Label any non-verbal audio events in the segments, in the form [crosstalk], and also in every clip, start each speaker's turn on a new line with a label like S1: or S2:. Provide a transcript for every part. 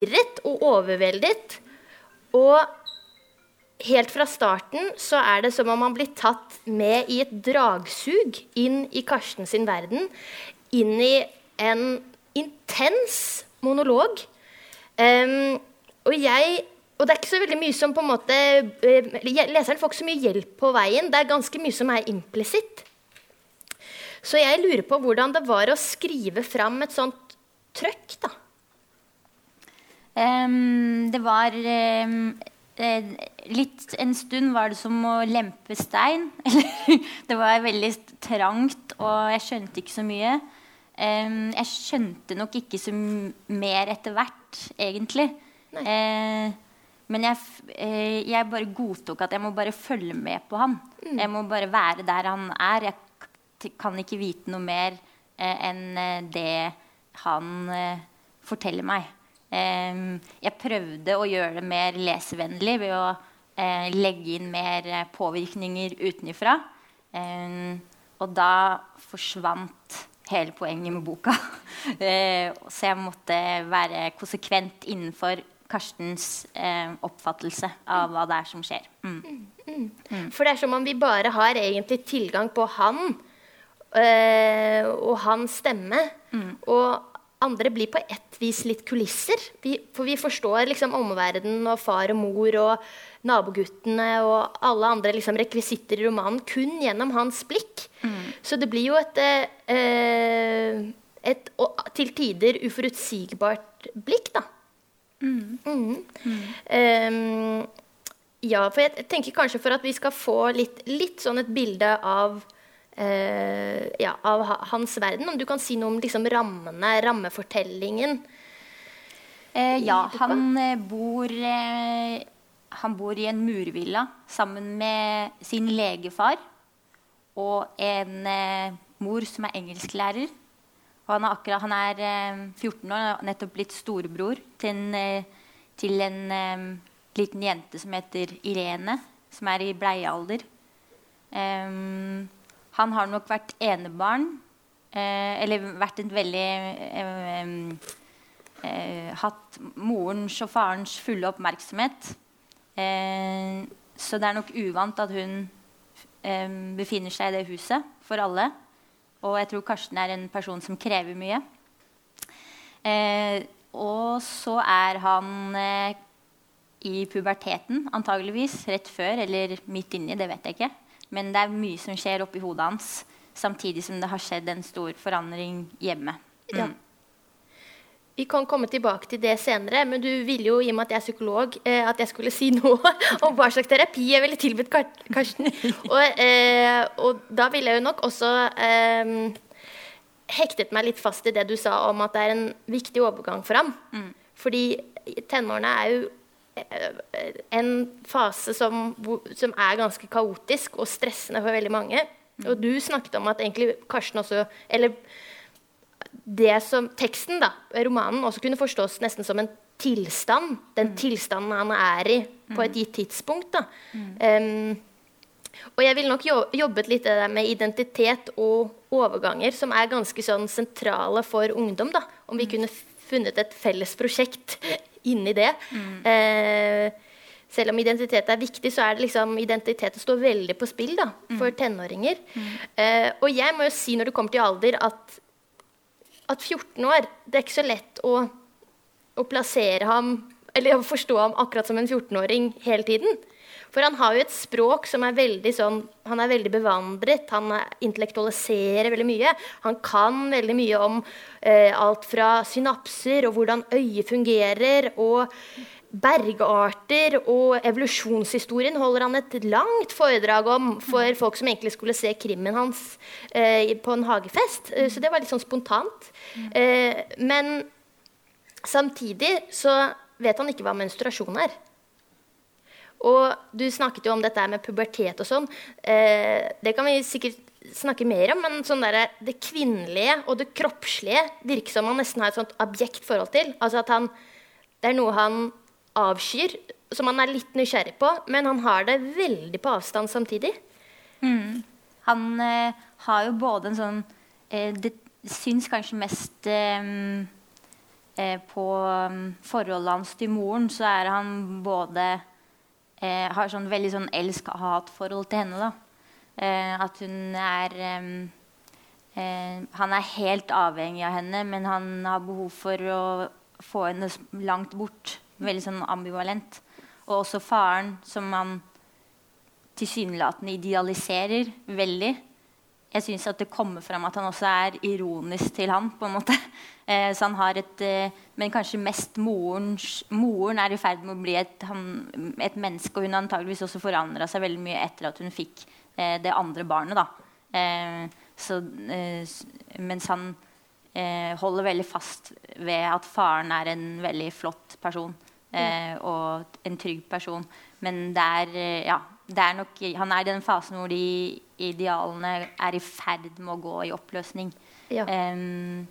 S1: forvirret og overveldet. Og helt fra starten så er det som om han blir tatt med i et dragsug inn i Karsten sin verden. Inn i en intens monolog. Um, og jeg og det er ikke så veldig mye som på en måte uh, Leseren får ikke så mye hjelp på veien. Det er ganske mye som er implisitt. Så jeg lurer på hvordan det var å skrive fram et sånt trøkk, da.
S2: Um, det var um, litt En stund var det som å lempe stein. [laughs] det var veldig trangt, og jeg skjønte ikke så mye. Um, jeg skjønte nok ikke så mer etter hvert, egentlig. Uh, men jeg, uh, jeg, bare godtok at jeg må bare følge med på han. Mm. Jeg må bare være der han er. Jeg kan ikke vite noe mer uh, enn det han forteller meg. Jeg prøvde å gjøre det mer lesevennlig ved å legge inn mer påvirkninger utenifra. og da forsvant hele poenget med boka. [laughs] Eh, så jeg måtte være konsekvent innenfor Karstens eh, oppfattelse av hva det er som skjer. Mm.
S1: Mm. Mm. For det er som om vi bare har egentlig tilgang på han øh, og hans stemme. Mm. Og andre blir på ett vis litt kulisser. Vi, for vi forstår liksom omverdenen og far og mor og naboguttene og alle andre liksom, rekvisitter i romanen kun gjennom hans blikk. Mm. Så det blir jo et, eh, et, og, til tider uforutsigbart blikk, da. Mm. Mm. Um, ja, for jeg tenker kanskje for at vi skal få litt, litt sånn et bilde av ja, av hans verden. Om du kan si noe om liksom, rammene, rammefortellingen?
S2: Uh, ja, han uh, bor han bor i en murvilla sammen med sin legefar og en eh, mor som er engelsklærer. Og han er, akkurat, han er eh, 14 år og har nettopp blitt storebror til en, eh, til en eh, liten jente som heter Irene, som er i bleiealder. Han har nok vært enebarn, eh, eller vært en veldig eh, Hatt morens og farens fulle oppmerksomhet. Eh, så det er nok uvant at hun eh, befinner seg i det huset for alle. Og jeg tror Karsten er en person som krever mye. Eh, og så er han eh, i puberteten, antageligvis. Rett før eller midt inni, det vet jeg ikke. Men det er mye som skjer oppi hodet hans, samtidig som det har skjedd en stor forandring hjemme. Mm. Ja.
S1: Vi kan komme tilbake til det senere, men du ville jo, i og med at jeg er psykolog, eh, at jeg skulle si [laughs] noe om hva slags terapi jeg ville tilbudt Karsten. [laughs] Og, eh, og, da ville jeg jo nok også eh, hektet meg litt fast i det du sa om at det er en viktig overgang for ham. Mm. Fordi tenårene er jo en fase som, som, er ganske kaotisk og stressende for veldig mange. Mm. Og du snakket om at egentlig Karsten også Eller det som teksten, da, romanen, også kunne forstås nesten som en tilstand. Den mm. tilstanden han er i på et mm. gitt tidspunkt. Da. Mm. Um, og jeg vil nok jobbet litt med identitet og overganger, som er ganske sånn sentrale for ungdom. Da. Om vi mm. kunne funnet et felles prosjekt inni det. Mm. Uh, selv om identitet er viktig, så er det liksom identiteten står veldig på spill da, for tenåringer. Uh, og jeg må jo si når det kommer til alder, at at 14 år Det er ikke så lett å, å plassere ham eller å forstå ham akkurat som en 14-åring hele tiden. For han har jo et språk som er veldig sånn Han er veldig bevandret. Han intellektualiserer veldig mye. Han kan veldig mye om eh, alt fra synapser og hvordan øyet fungerer. og bergarter og evolusjonshistorien holder han et langt foredrag om for folk som egentlig skulle se krimmen hans eh, på en hagefest. Eh, så det var litt sånn spontant. Eh, men samtidig så vet han ikke hva menstruasjon er. Og du snakket jo om dette med pubertet og sånn. Eh, det kan vi sikkert snakke mer om, men sånn der, det kvinnelige og det kroppslige virker som han nesten har et sånt objekt forhold til. Altså at han, det er noe han avskyr, som han er litt nysgjerrig på, men han har det veldig på avstand samtidig.
S2: Mm. Han eh, har jo både en sånn eh, Det syns kanskje mest eh, eh, på um, forholdet hans til moren, så er han både eh, Har sånn veldig sånn elsk-hat-forhold til henne. Eh, at hun er eh, Han er helt avhengig av henne, men han har behov for å få henne langt bort. Veldig sånn ambivalent. Og også faren, som han tilsynelatende idealiserer veldig. Jeg syns det kommer fram at han også er ironisk til han. på en måte. [laughs] Eh, så han har et, eh, Men kanskje mest morens, moren er i ferd med å bli et, han, et menneske. Og hun har antageligvis også forandra seg veldig mye etter at hun fikk eh, det andre barnet. da. Eh, så, eh, mens han eh, holder veldig fast ved at faren er en veldig flott person. og en trygg person. Men det er, ja, det er nok, han er i den fasen hvor de idealene er i ferd med å gå i oppløsning. Ja. Um,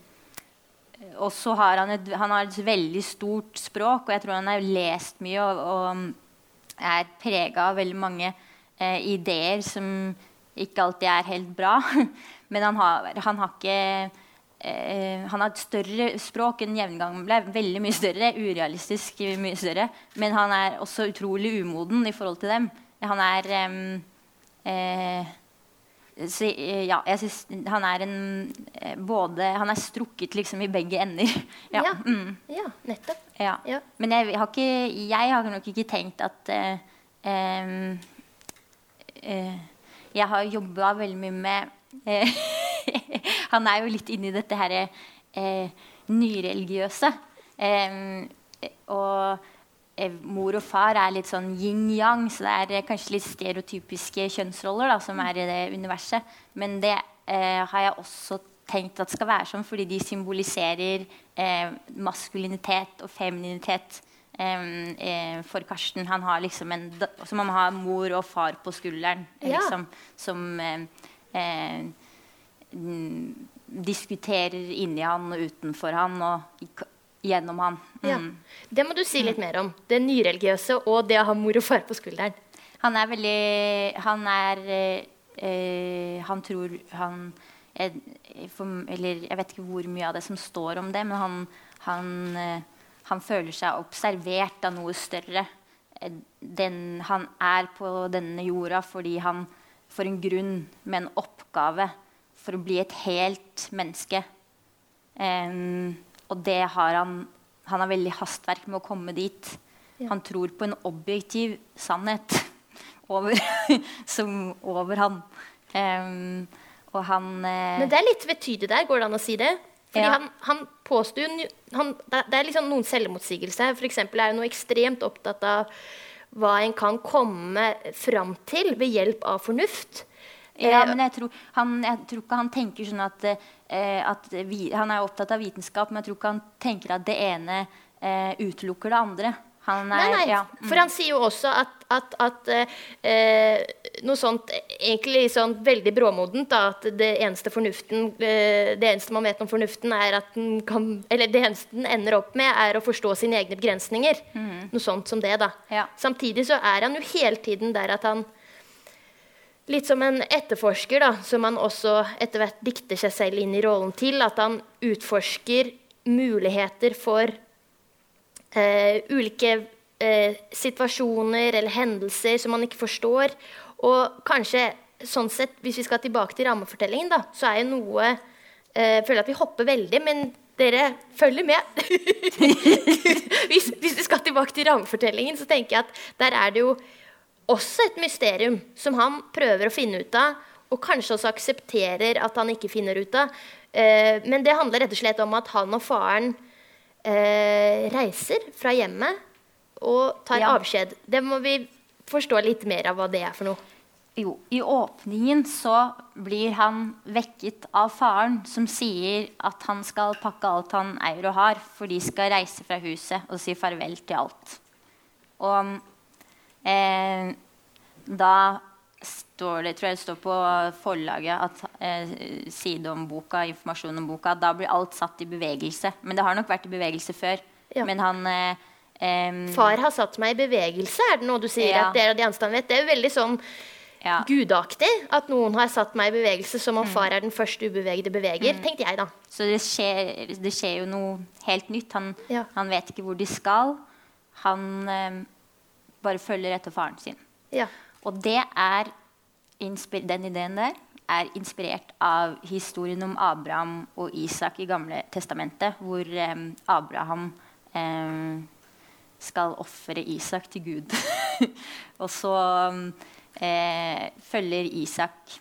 S2: og så har han, et, han har et veldig stort språk, og jeg tror han har lest mye og, og er prega av veldig mange eh, ideer som ikke alltid er helt bra. [laughs] Men han har, han har ikke eh, Han har et større språk enn jevngamle. Veldig mye større. Urealistisk mye større. Men han er også utrolig umoden i forhold til dem. Han er eh, så, eh, ja, jeg synes han er en eh, både Han er strukket liksom i begge ender. [laughs]
S1: ja, ja, mm. ja, nettopp.
S2: Ja. Men jeg har, ikke, jeg har nok ikke tenkt at um, uh, Jeg har jobba veldig mye med uh, [laughs] Han er jo litt inni dette her nyreligiøse. Um, og Eh, mor og far er litt sånn yin-yang, så det er eh, kanskje litt stereotypiske kjønnsroller da, som er i det universet. Men det eh, har jeg også tenkt at skal være sånn, fordi de symboliserer eh, maskulinitet og femininitet eh, eh, for Karsten. Han har liksom en, som han har mor og far på skulderen, ja. liksom, som diskuterer inni han og utenfor han. og gjennom han. Mm. Ja.
S1: Det må du si litt mer om. Det nyreligiøse og det å ha mor og far på skulderen.
S2: Han er veldig Han er øh, Han tror han er, for, Eller jeg vet ikke hvor mye av det som står om det, men han, han, øh, han føler seg observert av noe større. Eh, den, han er på denne jorda fordi han får en grunn med en oppgave for å bli et helt menneske. Um, og det har han Han har veldig hastverk med å komme dit. Ja. Han tror på en objektiv sannhet [laughs] over, som over han. Um, og han uh,
S1: Men det er litt vetydig der, går det an å si det? Fordi ja. han, han påstår han, Det er liksom noen selvmotsigelser. F.eks. er han ekstremt opptatt av hva en kan komme fram til ved hjelp av fornuft.
S2: Ja, men jeg tror, han, jeg tror ikke han tenker sånn at, eh, at vi, Han er opptatt av vitenskap, men jeg tror ikke han tenker at det ene eh, utelukker det andre.
S1: Er, nei, nei. Ja, mm. For han sier jo også at, at, at eh, noe sånt egentlig sånn veldig bråmodent da, At det eneste fornuften eh, Det eneste man vet om fornuften, er at den kan Eller det eneste den ender opp med, er å forstå sine egne begrensninger. Mm. Noe sånt som det, da. Ja. Samtidig så er han jo hele tiden der at han litt som en etterforsker, da, som han også etter hvert dikter seg selv inn i rollen til. At han utforsker muligheter for eh, ulike eh, situasjoner eller hendelser som man ikke forstår. Og kanskje sånn sett, hvis vi skal tilbake til rammefortellingen, da, så er jo noe eh, Jeg føler at vi hopper veldig, men dere følger med. [laughs] [laughs] hvis, hvis vi skal tilbake til rammefortellingen, så tenker jeg at der er det jo også et mysterium som han prøver å finne ut av, og kanskje også aksepterer at han ikke finner ut av. Eh, men det handler rett og slett om at han og faren eh, reiser fra hjemmet og tar ja. avskjed. Det må vi forstå litt mer av hva det er for noe.
S2: Jo, i åpningen så blir han vekket av faren, som sier at han skal pakke alt han eier og har, for de skal reise fra huset og si farvel til alt. Og Eh, da står det, tror jeg det står på forlaget, at, eh, side om boka, informasjon om boka, da blir alt satt i bevegelse. Men det har nok vært i bevegelse før. Ja. Men han eh,
S1: Far har satt meg i bevegelse, er det noe du sier? Ja. at det er de eneste vet. Det er jo veldig sånn
S2: Ja.
S1: gudaktig at noen har satt meg i bevegelse som om far er den første ubevegede beveger, tenkte jeg da.
S2: Så det skjer, det skjer jo noe helt nytt. Han,
S1: Ja.
S2: han vet ikke hvor de skal. Han eh, bare følger etter faren sin.
S1: Ja.
S2: Og det er den ideen der er inspirert av historien om Abraham og Isak i Gamle testamentet, hvor eh, Abraham eh, skal ofre Isak til Gud. [laughs] og så eh, følger Isak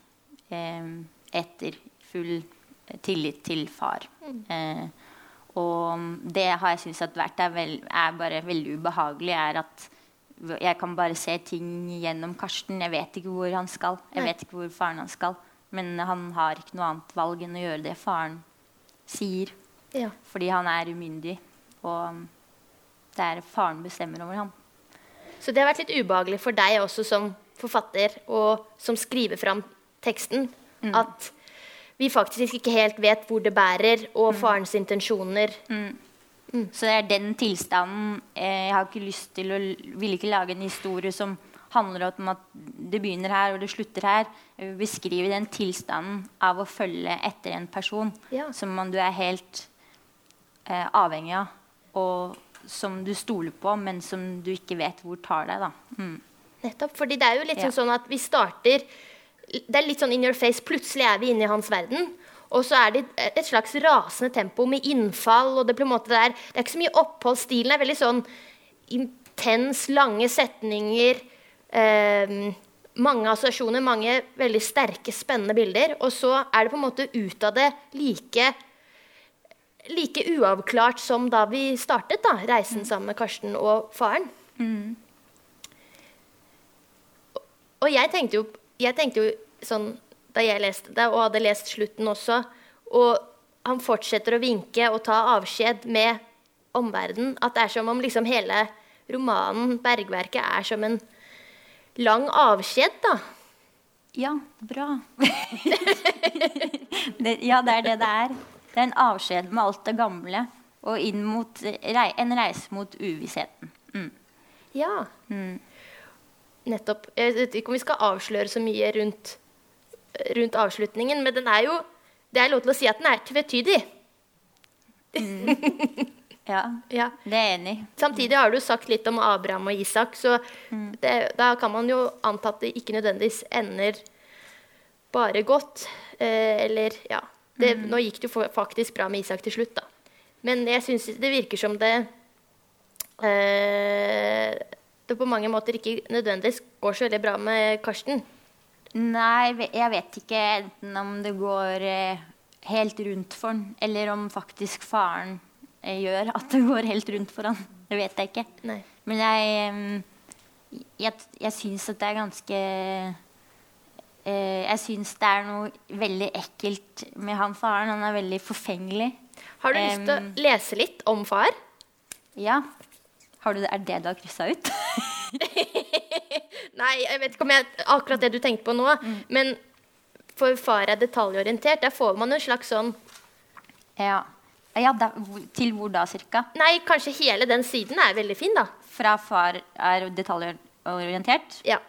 S2: etter full tillit til far. Eh, og det har jeg syntes at vært er, vel, er bare veldig ubehagelig, er at jeg kan bare se ting gjennom Karsten. Jeg vet ikke hvor han skal. Jeg vet ikke hvor faren hans skal. Men han har ikke noe annet valg enn å gjøre det faren sier.
S1: ja.
S2: Fordi han er umyndig. Og det er faren bestemmer over ham.
S1: Så det har vært litt ubehagelig for deg også som forfatter og som skriver fram teksten, at vi faktisk ikke helt vet hvor det bærer, og farens intensjoner.
S2: Så det er den tilstanden eh, Jeg har ikke lyst til å Vil ikke lage en historie som handler om at det begynner her og det slutter her. Jeg vil beskrive den tilstanden av å følge etter en person
S1: Ja.
S2: som man du er helt eh, avhengig av, og som du stoler på, men som du ikke vet hvor tar deg. da. Mm.
S1: Nettopp, fordi det er jo litt
S2: Ja.
S1: sånn sånn at vi starter Det er litt sånn in your face. Plutselig er vi inne i hans verden. Og så er det et slags rasende tempo med innfall. og Det måte der, det er ikke så mye opphold. Stilen er veldig sånn intens, lange setninger. Eh, mange assosiasjoner, mange veldig sterke, spennende bilder. Og så er det på en måte ut av det like like uavklart som da vi startet da, reisen sammen med Karsten og faren. Og jeg tenkte jo, jeg tenkte jo sånn da jeg leste det, og hadde lest slutten også, og han fortsetter å vinke og ta avskjed med omverdenen, at det er som om liksom hele romanen, bergverket, er som en lang avskjed, da.
S2: Ja, bra. [laughs] det, ja, det er det det er. Det er en avskjed med alt det gamle og inn mot rei, en reise mot uvissheten. Mm.
S1: Ja. Nettopp. Jeg vet ikke om vi skal avsløre så mye rundt, rundt avslutningen, men den er jo Det er lov til å si at den er tvetydig.
S2: Ja, [laughs]
S1: Ja.
S2: det er jeg enig i.
S1: Samtidig har du sagt litt om Abraham og Isak, så det, da kan man jo anta at det ikke nødvendigvis ender bare godt. Eh, eller, ja. Det, Nå gikk det jo faktisk bra med Isak til slutt, da. Men jeg syns det virker som det eh, Det på mange måter ikke nødvendigvis går så veldig bra med Karsten.
S2: Nei, jeg vet ikke enten om det går eh, helt rundt for han, eller om faktisk faren eh, gjør at det går helt rundt for han. Det vet jeg ikke.
S1: Nei.
S2: Men jeg eh, Jeg, jeg syns at det er ganske Jeg syns det er noe veldig ekkelt med han faren. Han er veldig forfengelig.
S1: Har du lyst til å lese litt om far?
S2: Ja. Har du det, er det det du har kryssa ut? [laughs]
S1: Nei, jeg vet ikke om jeg, akkurat det du tenkte på nå. Men for far er detaljorientert. Der får man en slags sånn
S2: ja. ja da, til hvor da, cirka?
S1: Nei, kanskje hele den siden er veldig fin, da.
S2: Fra far er detaljorientert?
S1: Ja.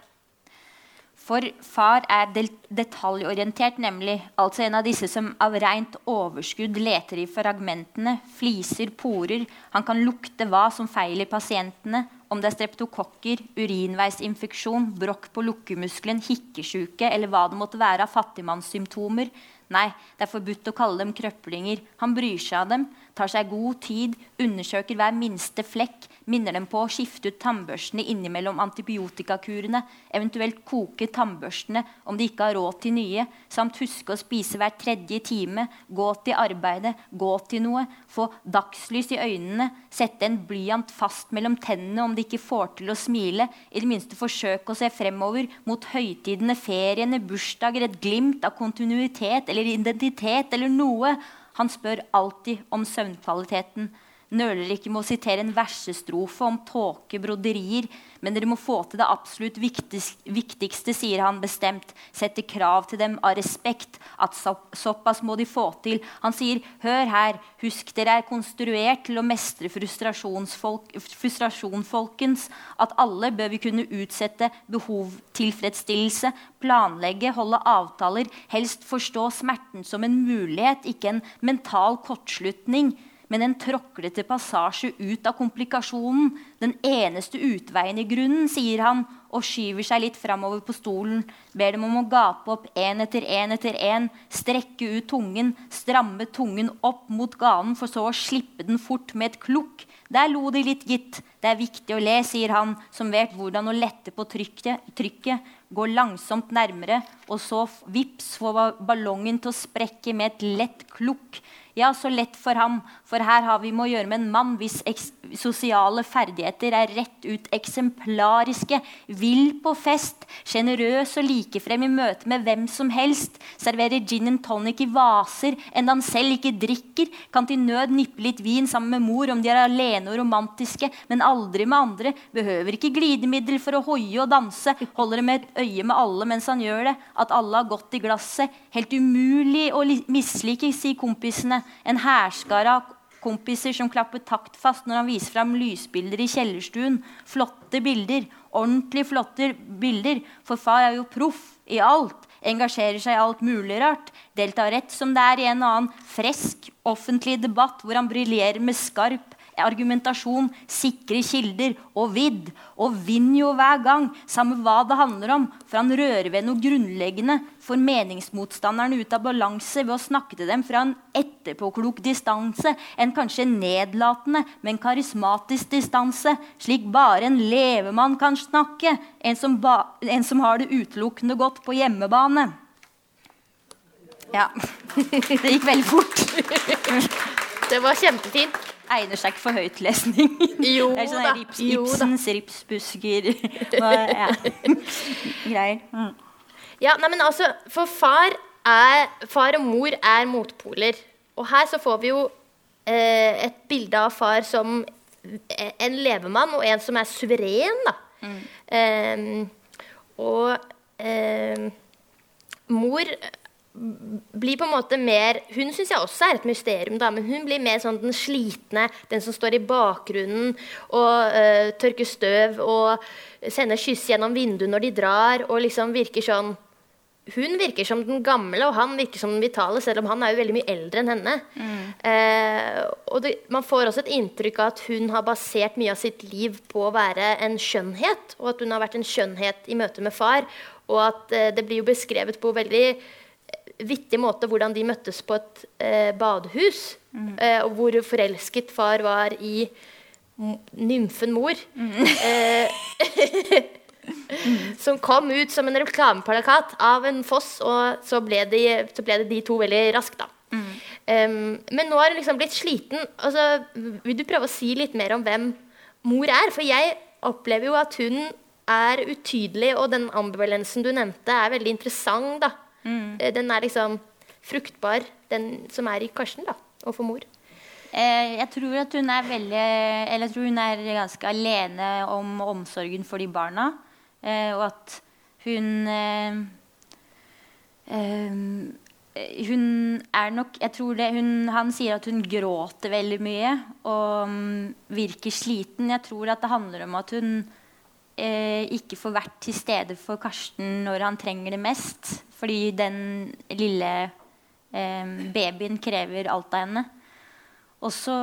S2: For far er detaljorientert, nemlig. Altså en av disse som av rent overskudd leter i fragmentene, fliser, porer. Han kan lukte hva som feiler pasientene. Om det er streptokokker, urinveisinfeksjon, brokk på lukkemuskelen, hikkesjuke eller hva det måtte være av fattigmannssymptomer. Nei, det er forbudt å kalle dem krøplinger. Han bryr seg av dem, tar seg god tid, undersøker hver minste flekk, minner dem på å skifte ut tannbørstene innimellom antibiotikakurene, eventuelt koke tannbørstene om de ikke har råd til nye, samt huske å spise hver tredje time, gå til arbeidet, gå til noe, få dagslys i øynene, sette en blyant fast mellom tennene om de ikke får til å smile, i det minste forsøke å se fremover mot høytidene, feriene, bursdager, et glimt av kontinuitet eller identitet eller noe. Han spør alltid om søvnkvaliteten. Nøler ikke med å sitere en versestrofe om tåke, broderier, men dere må få til det absolutt viktigste, sier han bestemt. Setter krav til dem av respekt. At så, såpass må de få til. Han sier, hør her, husk dere er konstruert til å mestre frustrasjonfolkens. At alle bør vi kunne utsette behov, tilfredsstillelse, planlegge, holde avtaler, helst forstå smerten som en mulighet, ikke en mental kortslutning men en tråklete passasje ut av komplikasjonen. Den eneste utveien i grunnen, sier han og skyver seg litt framover på stolen. Ber dem om å gape opp én etter én etter én, strekke ut tungen, stramme tungen opp mot ganen, for så å slippe den fort med et klukk. Der lo de litt, gitt. Det er viktig å le, sier han, som vet hvordan å lette på trykket. trykket gå langsomt nærmere, og så vips får ballongen til å sprekke med et lett klukk. Ja, så lett for ham, for her har vi med å gjøre med en mann hvis sosiale ferdigheter er rett ut eksemplariske, vill på fest, sjenerøs og likefrem i møte med hvem som helst, serverer gin and tonic i vaser, enda han selv ikke drikker, kan til nød nippe litt vin sammen med mor om de er alene og romantiske, men aldri med andre, behøver ikke glidemiddel for å hoie og danse, holder med et øye med alle mens han gjør det, at alle har gått i glasset, helt umulig å mislike, sier kompisene, en hærskare av kompiser som klapper taktfast når han viser fram lysbilder i kjellerstuen. Flotte bilder. Ordentlig flotte bilder. For far er jo proff i alt. Engasjerer seg i alt mulig rart. Deltar rett som det er i en annen fresk offentlig debatt hvor han briljerer med skarp argumentasjon, sikre kilder og vidd. Og vinner jo hver gang, samme hva det handler om. For han rører ved noe grunnleggende. Får meningsmotstanderne ut av balanse ved å snakke til dem fra en etterpåklok distanse. En kanskje nedlatende, men karismatisk distanse. Slik bare en levemann kan snakke. En som, en som har det utelukkende godt på hjemmebane. Ja. [laughs] Det gikk veldig fort.
S1: Det var kjempefint
S2: egner seg ikke for høytlesning.
S1: Jo [laughs]
S2: det er sånn rips, Ibsens ripsbusker ja. [laughs] Greier. Mm.
S1: Ja, nei, men altså, for far, er, far og mor er motpoler. Og her så får vi jo eh, et bilde av far som en levemann og en som er suveren, da. Mm. Eh, og eh, mor blir på en måte mer Hun syns jeg også er et mysterium, da, men hun blir mer sånn den slitne, den som står i bakgrunnen og uh, tørker støv og sender kyss gjennom vinduet når de drar, og liksom virker sånn hun virker som den gamle, og han virker som den vitale, selv om han er jo veldig mye eldre enn henne. Mm. Eh, og det, Man får også et inntrykk av at hun har basert mye av sitt liv på å være en skjønnhet, og at hun har vært en skjønnhet i møte med far. Og at eh, det blir jo beskrevet på veldig vittig måte hvordan de møttes på et eh, badehus. Mm. Eh, og hvor forelsket far var i nymfen mor. Mm. [laughs] [laughs] Som kom ut som en reklameplakat av en foss, og så ble, det, så ble det de to veldig raskt, da. Mm. Um, men nå har hun liksom blitt sliten. Altså, vil du prøve å si litt mer om hvem mor er? For jeg opplever jo at hun er utydelig, og den ambivalensen du nevnte, er veldig interessant. da. Mm. Eh, den er liksom fruktbar, den som er i Karsten, da, og for mor.
S2: Eh, jeg tror at hun er veldig Eller jeg tror hun er ganske alene om omsorgen for de barna. Eh, og at hun eh, eh hun er nok jeg tror det, hun, Han sier at hun gråter veldig mye og um, virker sliten. Jeg tror at det handler om at hun ikke får vært til stede for Karsten når han trenger det mest. Fordi den lille eh, babyen krever alt av henne. Og så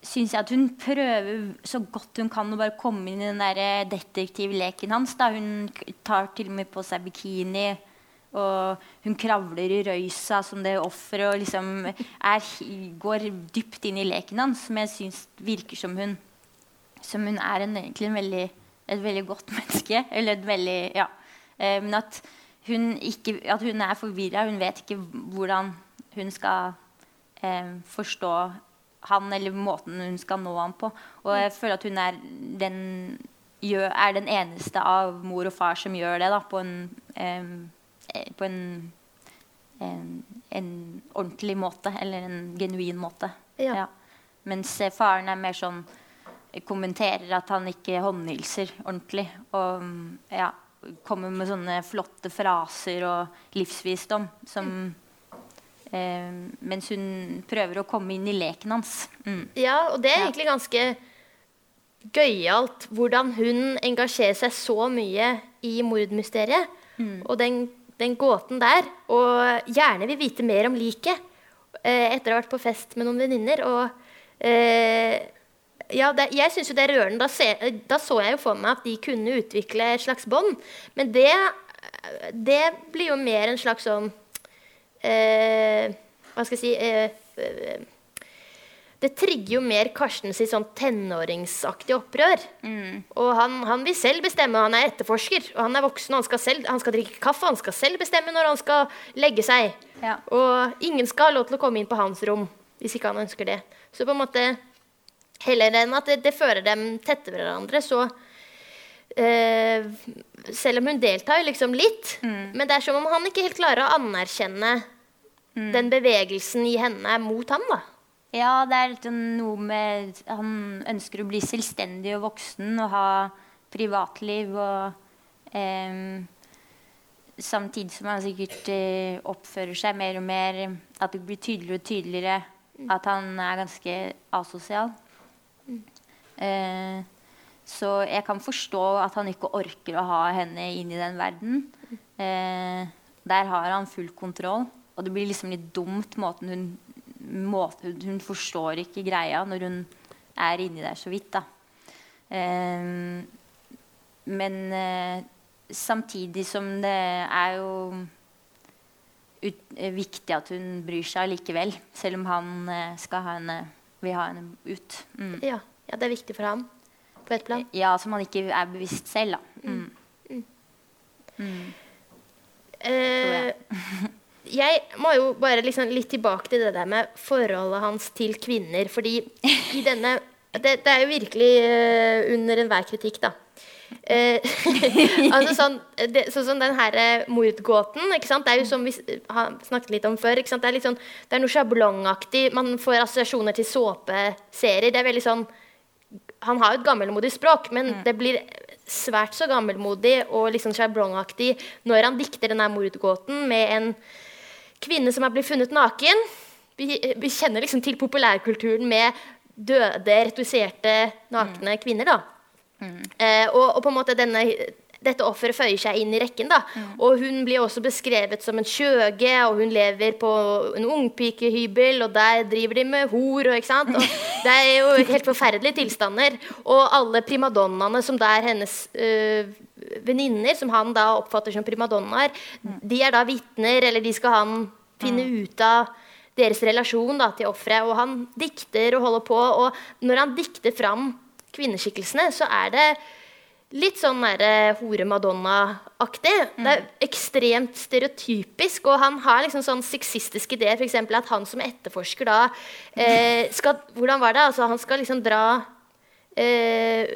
S2: syns jeg at hun prøver så godt hun kan å bare komme inn i den der eh, detektivleken hans. Da. Hun tar til og med på seg bikini. Og hun kravler i røysa som det offeret og liksom er, går dypt inn i leken hans, som jeg syns virker som hun Som hun er en, egentlig en veldig, et veldig godt [laughs] menneske. Eller et veldig Ja. Eh, men at hun, ikke, at hun er forvirra. Hun vet ikke hvordan hun skal eh, forstå han eller måten hun skal nå ham på. Og jeg føler at hun er den, er den eneste av mor og far som gjør det da, på en, eh, på en, en, en ordentlig måte. Eller en genuin måte. Ja. Ja. Mens eh, faren er mer sånn kommenterer at han ikke håndhilser ordentlig. Og mm, ja, kommer med sånne flotte fraser og livsvisdom som eh, Mens hun prøver å komme inn i leken hans. Mm.
S1: Ja, og det er egentlig ganske gøyalt hvordan hun engasjerer seg så mye i mordmysteriet. Mm. Og den, den, gåten der. Og gjerne vil vite mer om liket eh, etter å ha vært på fest med noen venninner. Og eh, ja, det, jeg syns jo det er rørende. Da, se, da, så jeg jo for meg at de kunne utvikle et slags bånd. Men det, det, blir jo mer en slags sånn eh, Hva skal jeg si eh, Det trigger jo mer Karsten sitt sånn tenåringsaktige opprør. Mm. Og han, han, vil selv bestemme. Han er etterforsker, og han er voksen. Han skal, selv, han skal drikke kaffe, han skal selv bestemme når han skal legge seg. Ja. Og ingen skal ha lov til å komme inn på hans rom hvis ikke han ønsker det. Så på en måte Heller enn at det, det fører dem tettere hverandre, så eh, Selv om hun deltar liksom litt, mm. men det er som om han ikke helt klarer å anerkjenne mm. den bevegelsen i henne mot ham. da.
S2: Ja, det er litt noe med Han ønsker å bli selvstendig og voksen og ha privatliv og eh, Samtidig som han sikkert eh, oppfører seg mer og mer At det blir tydeligere og tydeligere mm. at han er ganske asosial. Eh, så jeg kan forstå at han ikke orker å ha henne inn i den verden. Eh, der har han full kontroll. Og det blir liksom litt dumt måten hun måten, Hun forstår ikke greia når hun er inni der så vidt, da. Eh, men eh, samtidig som det er jo ut, eh, viktig at hun bryr seg likevel. Selv om han eh, skal ha henne, vil ha henne ut.
S1: Mm. Ja. Ja, det er viktig for ham på et plan?
S2: Ja, som han ikke er bevisst selv, da. Mm. Mm.
S1: mm. Eh, jeg må jo bare liksom litt tilbake til det der med forholdet hans til kvinner. Fordi i denne [laughs] Det, det er jo virkelig uh, under enhver kritikk, da. Eh, [laughs] altså sånn, det, sånn som den her mordgåten. ikke sant? Det er jo som vi har snakket litt om før. ikke sant? Det er litt sånn, det er noe sjablongaktig. Man får assosiasjoner til såpeserier. Det er veldig sånn han har jo et gammelmodig språk, men mm. det blir svært så gammelmodig og liksom sjablongaktig når han dikter denne mordgåten med en kvinne som er blitt funnet naken. Vi, vi kjenner liksom til populærkulturen med døde, retuserte, nakne mm. kvinner. da. Mm. Eh, og, og, på en måte denne dette offeret føyer seg inn i rekken. da. Mm. Og hun blir også beskrevet som en skjøge, og hun lever på en ungpikehybel, og der driver de med hor. Og, ikke sant? Og [laughs] det er jo helt forferdelige tilstander. Og alle primadonnaene som da er hennes øh, venninner, som han da oppfatter som primadonnaer, mm. de er da vitner, eller de skal han finne mm. ut av deres relasjon da, til offeret. Og han dikter og holder på. Og når han dikter fram kvinneskikkelsene, så er det litt sånn uh, hore-madonna-aktig. Mm. Det er ekstremt stereotypisk, og han har liksom sånn sexistiske ideer. F.eks. at han som etterforsker da eh, skal Hvordan var det? Altså, han skal liksom dra eh,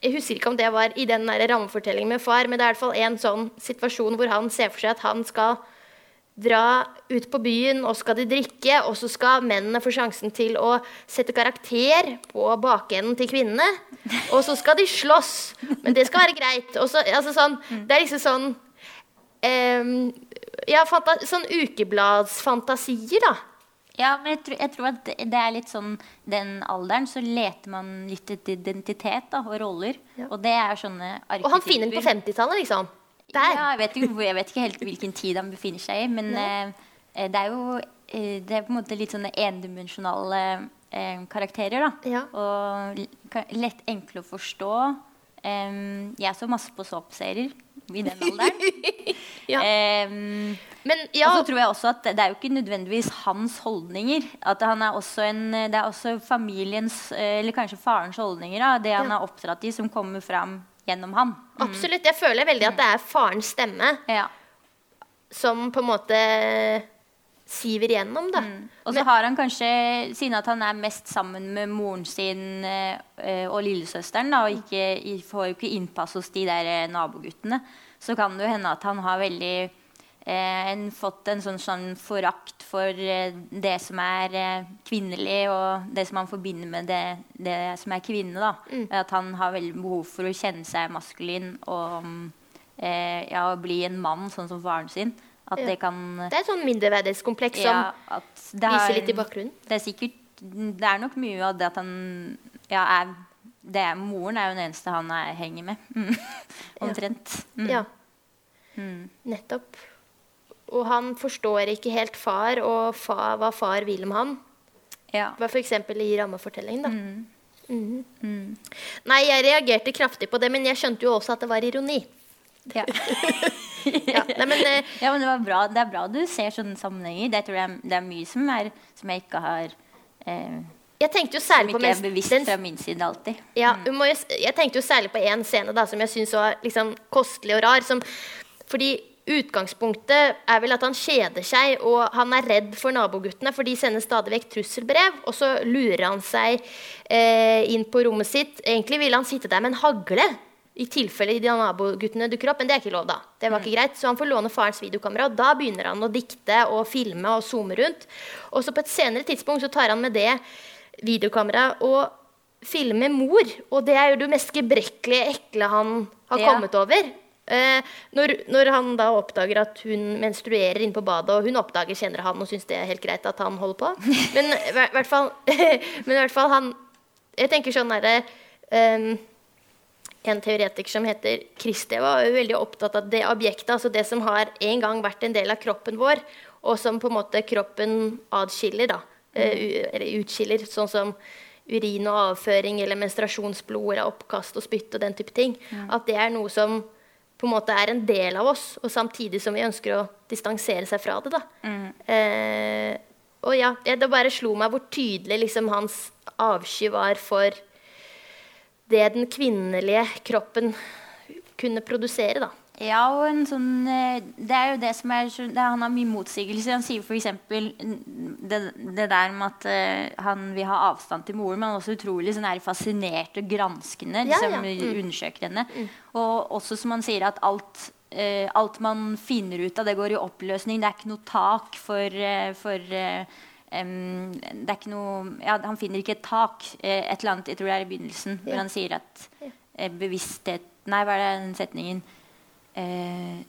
S1: Jeg husker ikke om det var i den rammefortellingen med far, men det er i hvert fall en sånn situasjon hvor han ser for seg at han skal dra ut på byen, og skal de drikke. Og så skal mennene få sjansen til å sette karakter på bakenden til kvinnene. Og så skal de slåss. Men det skal være greit. Så, altså sånn, det er liksom sånn um, Ja, sånn ukebladsfantasier, da.
S2: Ja, men jeg tror, jeg tror, at det er litt sånn den alderen så leter man litt etter identitet da, og roller. Ja. Og det er sånne
S1: arketyper. Og han finner den på 50-tallet, liksom?
S2: Der. Ja, jeg vet, ikke, jeg vet, ikke, helt hvilken tid han befinner seg i, men eh, eh, det er jo eh, det er på en måte litt sånne endimensjonale eh, karakterer. da. Ja. Og lett enkle å forstå. Um, jeg så masse på såpeserier i den alderen. [laughs] ja. um, Men, ja. Og så tror jeg også at det er jo ikke nødvendigvis hans holdninger. At han er også en, Det er også familiens, eller kanskje farens holdninger, da, det han er oppdratt i, som kommer fram gjennom han.
S1: Mm. Absolutt. Jeg føler veldig at det er farens stemme ja. som på en måte siver gjennom, da. Mm.
S2: Og så har han kanskje, siden at han er mest sammen med moren sin øh, og lillesøsteren, da, og ikke, får jo ikke innpass hos de der eh, naboguttene, så kan det jo hende at han har veldig en fått en sånn, sånn forakt for eh, det som er eh, kvinnelig, og det som han forbinder med det, det som er kvinne. da.
S1: Mm.
S2: At han har veldig behov for å kjenne seg maskulin og eh, ja, bli en mann, sånn som faren sin. At
S1: Ja.
S2: det kan
S1: Det er et sånn mindreverdighetskompleks som
S2: ja, som har-
S1: viser litt i bakgrunnen.
S2: Det er sikkert Det er nok mye av det at han ja, er, det er, Moren er jo den eneste han er, henger med. Mm. [laughs] Omtrent. Mm.
S1: Ja. Nettopp. Og han forstår ikke helt far og fa, hva far vil med han.
S2: Ja.
S1: Hva f.eks. i rammefortellingen. da. Mhm. Nei, jeg reagerte kraftig på det, men jeg skjønte jo også at det var ironi.
S2: Ja. [laughs]
S1: Ja, nei, men eh,
S2: ja, men det, var bra. det er bra du ser sånne sammenhenger. Det tror jeg det er mye som, er, som jeg ikke har eh,
S1: jeg tenkte jo
S2: Som
S1: særlig
S2: ikke er bevisst
S1: den
S2: fra min side alltid.
S1: Ja, må jeg tenkte jo særlig på én scene da, som jeg syns var liksom kostelig og rar. Som, fordi utgangspunktet er vel at han kjeder seg, og han er redd for naboguttene, for de sender stadig vekk trusselbrev. Og så lurer han seg eh, inn på rommet sitt. Egentlig ville han sitte der med en hagle. I tilfelle de naboguttene dukker opp, men det er ikke lov, da. Det var ikke greit, Så han får låne farens videokamera, og da begynner han å dikte og filme og zoome rundt. Og så på et senere tidspunkt så tar han med det videokameraet og filmer mor. Og det er jo det mest gebrekkelige, ekle han har
S2: Ja.
S1: kommet over. Eh, når, når han da oppdager at hun menstruerer inne på badet, og hun oppdager kjenner han og syns det er helt greit at han holder på [laughs] Men i hvert fall, [laughs] men i hvert fall han Jeg tenker sånn derre um, en teoretiker som heter Kristi, var veldig opptatt av det objektet, altså det som har en gang vært en del av kroppen vår, og som på en måte kroppen adskiller, da. eh, eller utskiller, sånn som urin og avføring eller menstruasjonsblod eller oppkast og spytt og den type ting. At det er noe som på en måte er en del av oss, og samtidig som vi ønsker å distansere seg fra det. da. Eh, og ja, det, det bare slo meg hvor tydelig liksom hans avsky var for det den kvinnelige kroppen kunne produsere, da.
S2: Ja, og en sånn eh, Det er jo det som er det er Han har mye motsigelser. Han sier f.eks. Det, det der med at eh, han vil ha avstand til moren, men han er også utrolig sånn er fascinert og granskende. Liksom,
S1: ja. Mm.
S2: Undersøker henne. Og også som han sier, at alt, uh, alt man finner ut av, det går i oppløsning. Det er ikke noe tak for, uh, for uh, um, det er ikke noe ja, Han finner ikke et tak. et eller annet, Jeg tror det er i begynnelsen, hvor han sier at bevissthet Nei, hva er den setningen? Eh,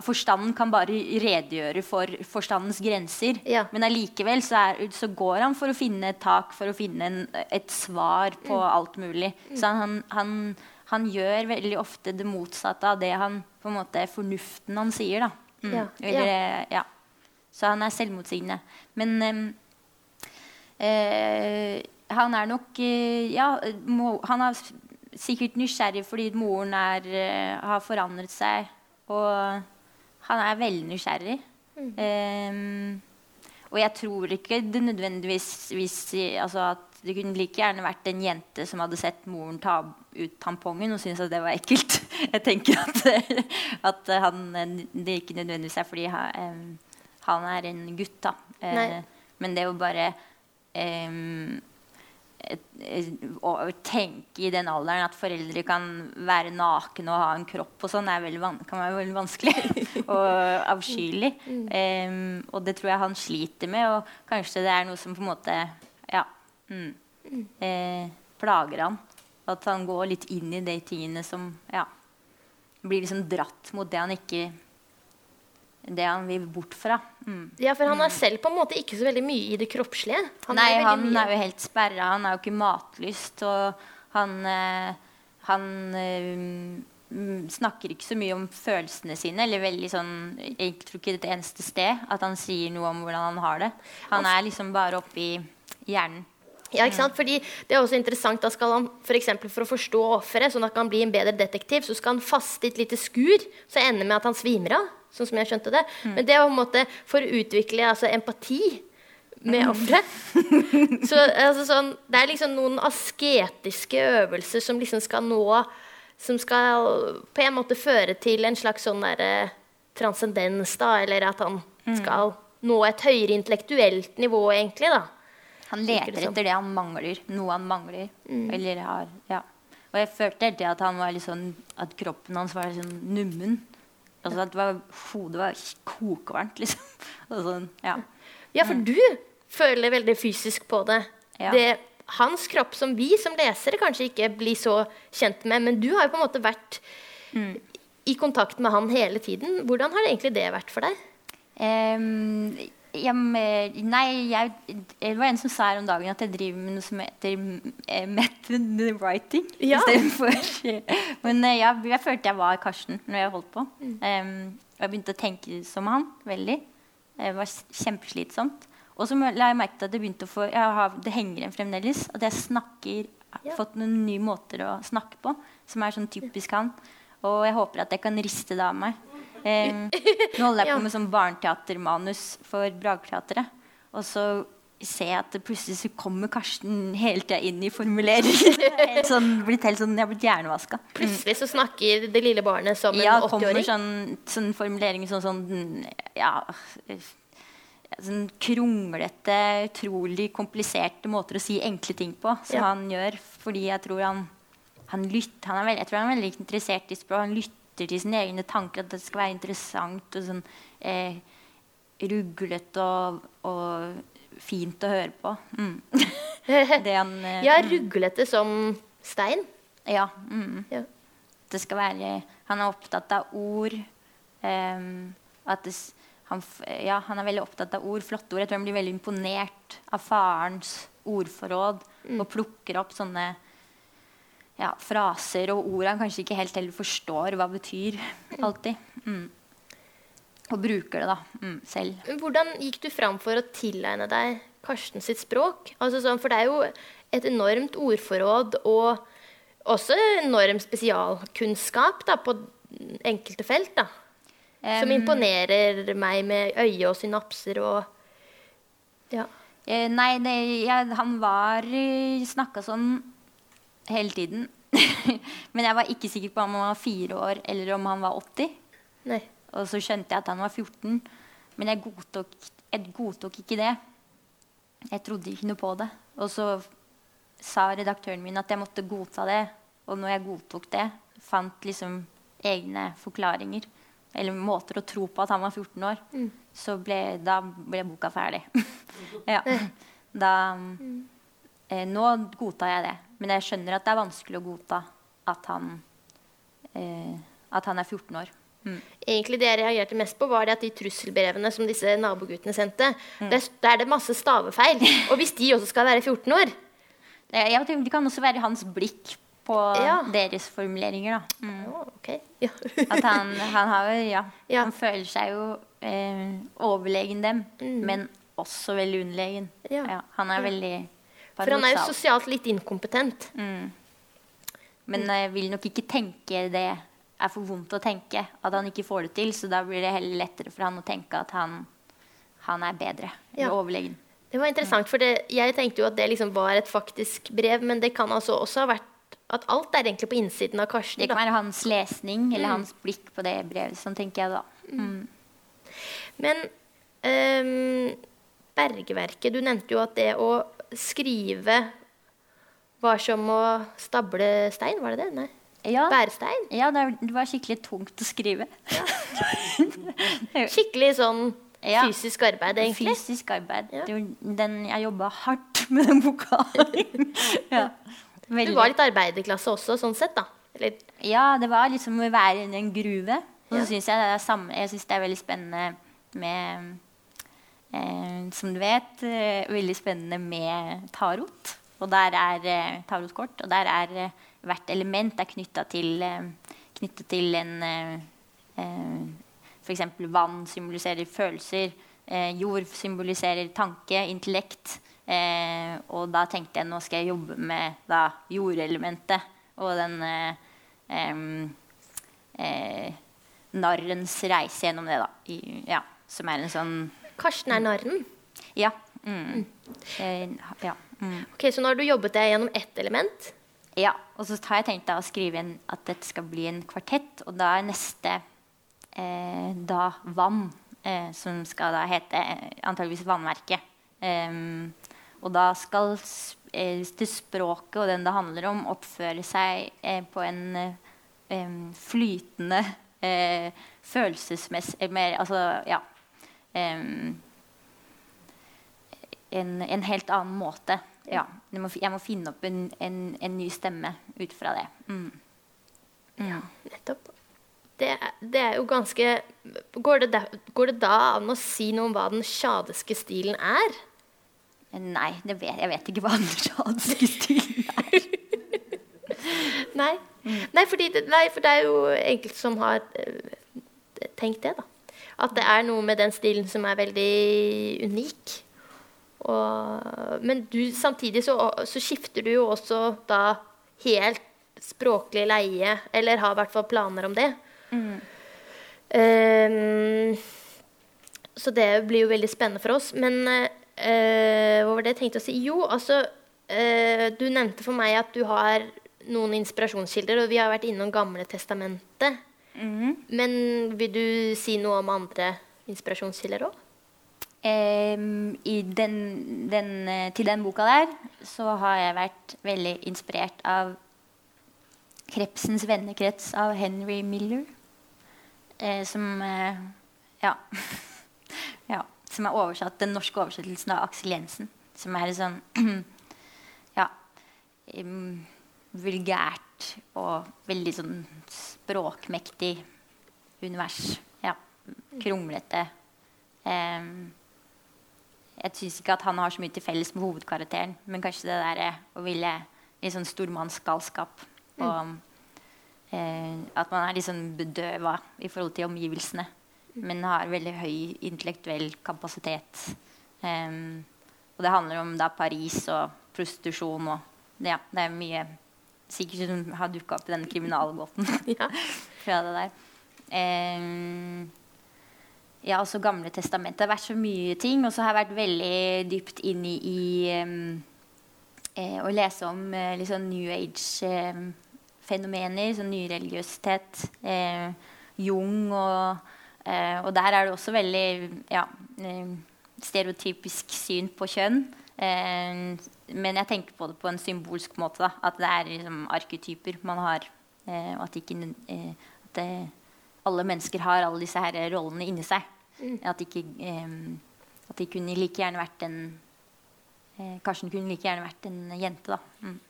S2: forstanden kan bare redegjøre for forstandens grenser.
S1: Ja.
S2: Men allikevel så, er, så går han for å finne et tak, for å finne en, et svar på
S1: Mm.
S2: alt mulig. Så han, han, han gjør veldig ofte det motsatte av det han på en måte fornuften han sier. da. Mm.
S1: Ja,
S2: Eller, ja. Så han er selvmotsigende. Men em, eh, han er nok eh, Ja, må, han s- sikkert nysgjerrig fordi moren er, eh, har forandret seg. Og han er veldig nysgjerrig. Em, og jeg tror ikke det nødvendigvis hvis, altså at det kunne like gjerne vært en jente som hadde sett moren ta ut tampongen og syntes at det var ekkelt. [laughs] Jeg tenker at, [laughs] at han, det ikke nødvendigvis er fordi han, um, han er en gutt, da.
S1: Uh,
S2: men det å bare em, et, et, å tenke i den alderen at foreldre kan være nakne og ha en kropp og sånn, kan være veldig vanskelig [laughs] og avskyelig. Um, og det tror jeg han sliter med, og kanskje det er noe som på en måte ja, mm, eh, plager han. At han går litt inn i de tingene som ja, blir liksom dratt mot det han ikke det han vil bort fra. Mm.
S1: Ja, for han er selv på en måte ikke så veldig mye i det kroppslige. Han
S2: Nei,
S1: er
S2: han
S1: mye
S2: er jo helt sperra. Han er jo ikke matlyst. Og han, eh, han eh, mm, snakker ikke så mye om følelsene sine. Eller veldig sånn Jeg tror ikke et eneste sted at han sier noe om hvordan han har det. Han er liksom bare oppi hjernen.
S1: Ja, ikke sant? Fordi det er også interessant, da skal han for, for å forstå offeret, sånn at han kan bli en bedre detektiv, så skal han faste i et lite skur, så ender det med at han svimer av. Sånn som jeg skjønte det. Men det er på en måte for å utvikle altså, empati med offeret. [laughs] Så altså, sånn, det er liksom noen asketiske øvelser som liksom skal nå Som skal på en måte føre til en slags sånn derre transcendens, da, eller at han skal nå et høyere intellektuelt nivå, egentlig, da.
S2: Han leter etter det han mangler. Noe han mangler. Eller har Ja. Og jeg følte hele tida at han var litt sånn At kroppen hans var litt sånn nummen. Altså at det var, hodet var kokevarmt, liksom. [laughs] Sånn, ja.
S1: Ja, for du føler veldig fysisk på det.
S2: Ja.
S1: det. Hans kropp som vi som lesere kanskje ikke blir så kjent med, men du har jo på en måte vært i kontakt med han hele tiden. Hvordan har egentlig det vært for deg?
S2: Ehm, me- nei, jeg, det var en som sa her om dagen at jeg driver med noe som heter eh, method writing.
S1: Ja. [laughs]
S2: Men ja, jeg, følte jeg var Karsten når jeg holdt på.
S1: Mm.
S2: Um, jeg begynte å tenke som han veldig. Det var kjempeslitsomt. Og så la jeg merke til at det begynte å få jeg har, Det henger igjen fremdeles. At jeg snakker har
S1: Ja.
S2: fått noen nye måter å snakke på som er sånn typisk han. Og jeg håper at jeg kan riste det av meg. Ehm, nå holder jeg på med sånn barneteatermanus for Brageteatret. Og så ser jeg at det plutselig så kommer Karsten hele tida inn i formuleringer. [laughs] Sånn, blitt helt sånn, jeg har blitt hjernevaska.
S1: Plutselig så snakker det lille barnet som
S2: Ja,
S1: en
S2: det kommer
S1: 80-åring.
S2: sånn, sånn formuleringer sånn sånn Ja eh, sånn kronglete, utrolig kompliserte måter å si enkle ting på, som
S1: Ja.
S2: han gjør. Fordi jeg tror han, han lytter han er veldig, Jeg tror han er veldig interessert i språk. Han lytter til sine egne tanker, at det skal være interessant og sånn eh, ruglete og, og fint å høre på. Mm. [laughs] Han eh,
S1: Ja, ruglete som stein.
S2: ja, mm.
S1: Ja.
S2: Det skal være Han er opptatt av ord. ehm, at det, han, ja, han er veldig opptatt av ord, flotte ord. Jeg tror han blir veldig imponert av farens ordforråd og plukker opp sånne ja, fraser og ord han kanskje ikke helt heller forstår hva betyr alltid. Mm. Og bruker det da mm, selv.
S1: Hvordan gikk du fram for å tilegne deg Karsten sitt språk? Altså sånn, for det er jo et enormt ordforråd og også enorm spesialkunnskap da, på enkelte felt. da. Som imponerer meg med øye og synapser og Ja.
S2: Eh, nei, det, jeg, han var snakka sånn hele tiden. [laughs] Men jeg var ikke sikker på om han var fire år eller om han var 80.
S1: Nei.
S2: Og så skjønte jeg at han var 14. Men jeg godtok, jeg godtok ikke det. Jeg trodde ikke noe på det. Og så sa redaktøren min at jeg måtte godta det. Og når jeg godtok det, fant liksom egne forklaringer eller måter å tro på at han var 14 år, så ble, da ble boka ferdig. [laughs] ja. Da eh, Nå godtar jeg det. Men jeg skjønner at det er vanskelig å godta at han, eh, at han er 14 år. Mm.
S1: Egentlig det jeg reagerte mest på, var det at de trusselbrevene som disse naboguttene sendte,
S2: Mm.
S1: der, der er det masse stavefeil. [laughs] Og hvis de også skal være 14 år
S2: Det, jeg tenker, det kan også være hans blikk på
S1: Ja.
S2: deres formuleringer. Da. Mm.
S1: Oh, okay. Ja. [laughs]
S2: At han, han, har ja, han føler seg jo eh, overlegen dem, men også veldig underlegen.
S1: Mm. Ja.
S2: han er veldig
S1: For han er jo sosialt litt inkompetent.
S2: Mm. Men jeg vil nok ikke tenke det er for vondt å tenke at han ikke får det til. Så da blir det heller lettere for han å tenke at han, han er bedre.
S1: Ja.
S2: Overlegen.
S1: Det var interessant, for det, jeg tenkte jo at det liksom var et faktisk brev, men det kan altså også ha vært at alt er egentlig på innsiden av Karsten.
S2: Det kan
S1: Da.
S2: være hans lesning eller
S1: Mm.
S2: hans blikk på det brevet. Sånn tenker jeg da. Mm.
S1: Men um, bergverket Du nevnte jo at det å skrive var som å stable stein, var det det? Nei.
S2: Ja,
S1: Bærestein?
S2: ja det, var skikkelig tungt å skrive. [laughs]
S1: Skikkelig sånn
S2: Ja.
S1: fysisk arbeid, egentlig.
S2: Fysisk arbeid.
S1: Ja.
S2: Den, jeg jobba hardt [laughs] med den boka. [laughs] ja.
S1: Du var litt arbeiderklasse også, sånn sett, da. Eller,
S2: ja, det var liksom å være i en gruve. Og så
S1: Ja.
S2: syns jeg det er samme Jeg synes det er veldig spennende med Som du vet, eh, veldig spennende med tarot. Og der er eh, tarotkort. Og der er eh, hvert element er knytta til, eh, til en eh, eh, F.eks. vann symboliserer følelser. Eh, jord symboliserer tanke, intellekt. Eh, og da tenkte jeg nå skal jeg jobbe med da, jordelementet og den eh, eh, narrens reise gjennom det, da. I, ja, som er en sånn
S1: Karsten er narren.
S2: Ja. Mm. Eh, ja. Mm.
S1: Ok, Så nå har du jobbet deg gjennom ett element.
S2: Ja, og så har jeg tenkt å skrive inn at dette skal bli en kvartett, og da er neste eh, da vann, eh, som skal da hete eh, antageligvis Vannverket. Um, og da skal eh, det språket og den det handler om, oppføre seg eh, på en eh, flytende eh, følelsesmessig mer, Altså, ja. En, en helt annen måte. Ja. Jeg må, jeg må finne opp en, en, en ny stemme ut fra det. Mm.
S1: Ja, nettopp. Det, det er jo ganske går det, da, går det da an å si noe om hva den sjadiske stilen er?
S2: Nei, det vet, jeg vet ikke hva den sjadiske stilen er. [laughs]
S1: Nei. Nei, fordi det, nei, for det er jo enkelte som har eh, tenkt det, da. At det er noe med den stilen som er veldig unik. Og, men du, samtidig så, så skifter du jo også da helt språklig leie, eller har i hvert fall planer om det. Ehm, så det blir jo veldig spennende for oss. Men uh, hva var det jeg tenkte å si? Jo, altså uh, Du nevnte for meg at du har noen inspirasjonskilder, og vi har vært innom Gamle testamentet. Men vil du si noe om andre inspirasjonskilder òg?
S2: Um, den, den, eh, til den boka der så har jeg vært veldig inspirert av Krepsens vennekrets av Henry Miller. Eh, som eh, ja. [laughs] ja. Som er oversatt, den norske oversettelsen av Aksel Jensen. Som er sånn [clears throat] ja, um, vulgært og veldig sånn språkmektig univers. Ja. Kronglete. Um, jeg syns ikke at han har så mye til felles med hovedkarakteren, men kanskje det der å ville litt sånn stormannsgalskap. Og eh, at man er litt sånn bedøva i forhold til omgivelsene, men har veldig høy intellektuell kapasitet. Um, og det handler om da Paris og prostitusjon og ja, det er mye sikkert som har dukka opp i denne kriminalgåten [laughs]
S1: Ja.
S2: fra det der. Em, ja, også Gamle testamentet. Det har vært så mye ting. Og så har jeg vært veldig dypt inn i, i em, eh, å lese om eh, litt sånn New Age-fenomener. sånn nyreligiøsitet. Eh, Jung og eh, Og der er det også veldig ja, eh, stereotypisk syn på kjønn. Eh, men jeg tenker på det på en symbolsk måte. Da. At det er liksom arketyper man har. Eh, og at, ikke, eh, at det, alle mennesker har alle disse her rollene inni seg. At, ikke, eh, at de kunne like gjerne vært en eh, Karsten kunne like gjerne vært en jente, da. Mm.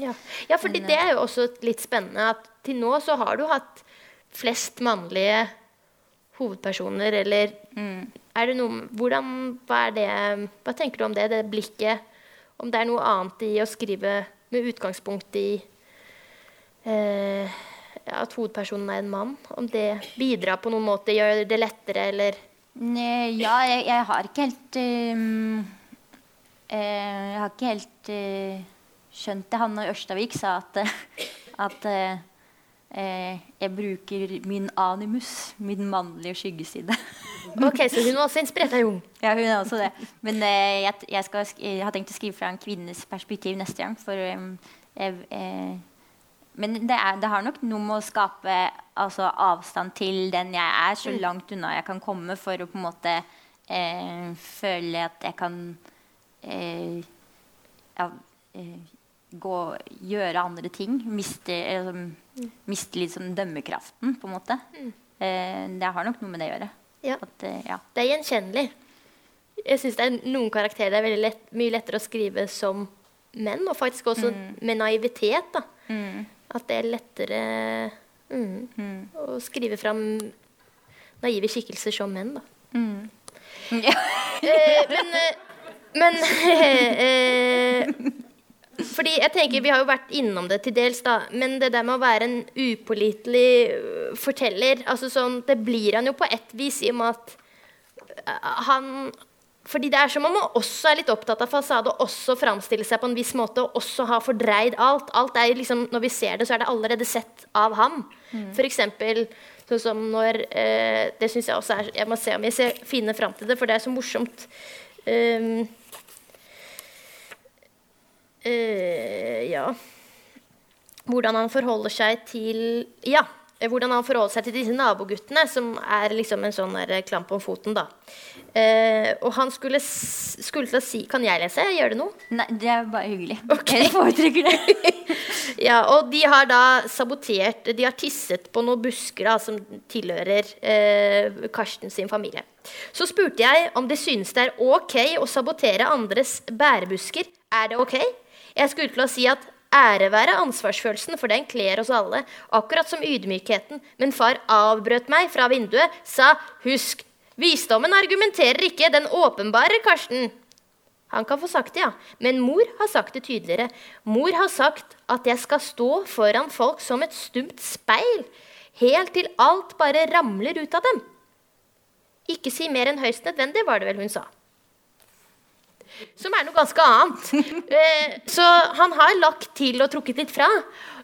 S1: Ja, ja fordi det er jo også litt spennende at til nå så har du hatt flest mannlige hovedpersoner, eller er det noe Hvordan Hva er det Hva tenker du om det, det blikket? Om det er noe annet i å skrive med utgangspunkt i eh, at hovedpersonen er en mann? Om det bidrar på noen måte, gjør det lettere, eller
S2: Ne, ja, jeg, jeg har ikke helt um, eh, Jeg har ikke helt uh, skjønt det. Hanne Ørstavik sa at, [laughs] at uh, jeg bruker min animus, min mannlige skyggeside. [laughs]
S1: Ok, så hun var også inspirert av Jung.
S2: Ja, hun er også det. Men eh, jeg, jeg, skal, jeg har tenkt å skrive fra en kvinnes perspektiv neste gang. For jeg, eh, men det, er, det har nok noe med å skape altså, avstand til den jeg er, så langt unna jeg kan komme, for å på en måte eh, føle at jeg kan eh, ja, eh, gå gjøre andre ting. Miste, eh, miste litt sånn dømmekraften, på en måte. Eh, det har nok noe med det å gjøre.
S1: Ja.
S2: At, eh, ja.
S1: Det er gjenkjennelig. Jeg syns det er noen karakterer det er veldig lett, mye lettere å skrive som menn, og faktisk også med naivitet. da. At det er lettere mm, å skrive fram naive skikkelser som menn, da.
S2: Ja. [laughs]
S1: Eh, men eh, men [laughs] eh, Fordi jeg tenker, Vi har jo vært innom det til dels, da, men det der med å være en upålitelig øh, forteller altså sånn, Det blir han jo på ett vis i og med at øh, han fordi det er som om man også er litt opptatt av fasade og også framstille seg på en viss måte og også ha fordreid alt. Alt er liksom, Når vi ser det, så er det allerede sett av ham. For eksempel sånn som når eh, Det syns jeg også er Jeg må se om jeg ser, finner fram til det, for det er så morsomt. Um, eh, ja Hvordan han forholder seg til Ja. eh, hvordan han forholder seg til disse naboguttene, som er liksom en sånn der klamp om foten, da. Uh, og han skulle, skulle til å si Kan jeg lese? Gjør det noe?
S2: Nei, det er bare hyggelig. [laughs]
S1: Ok.
S2: Jeg foretrekker det. [laughs]
S1: Ja, og de har da sabotert De har tisset på noen busker da, som tilhører uh, Karsten sin familie. Så spurte jeg om de synes det er ok å sabotere andres bærebusker. Er det ok? Jeg skulle til å si at ære være ansvarsfølelsen, for den kler oss alle. Akkurat som ydmykheten. Men far avbrøt meg fra vinduet, sa husk, visdommen argumenterer ikke, den åpenbare, Karsten. Han kan få sagt det, ja. Men mor har sagt det tydeligere. Mor har sagt at jeg skal stå foran folk som et stumt speil, helt til alt bare ramler ut av dem. Ikke si mer enn høyst nødvendig, var det vel hun sa. Som er noe ganske annet. Eh, Så han har lagt til og trukket litt fra.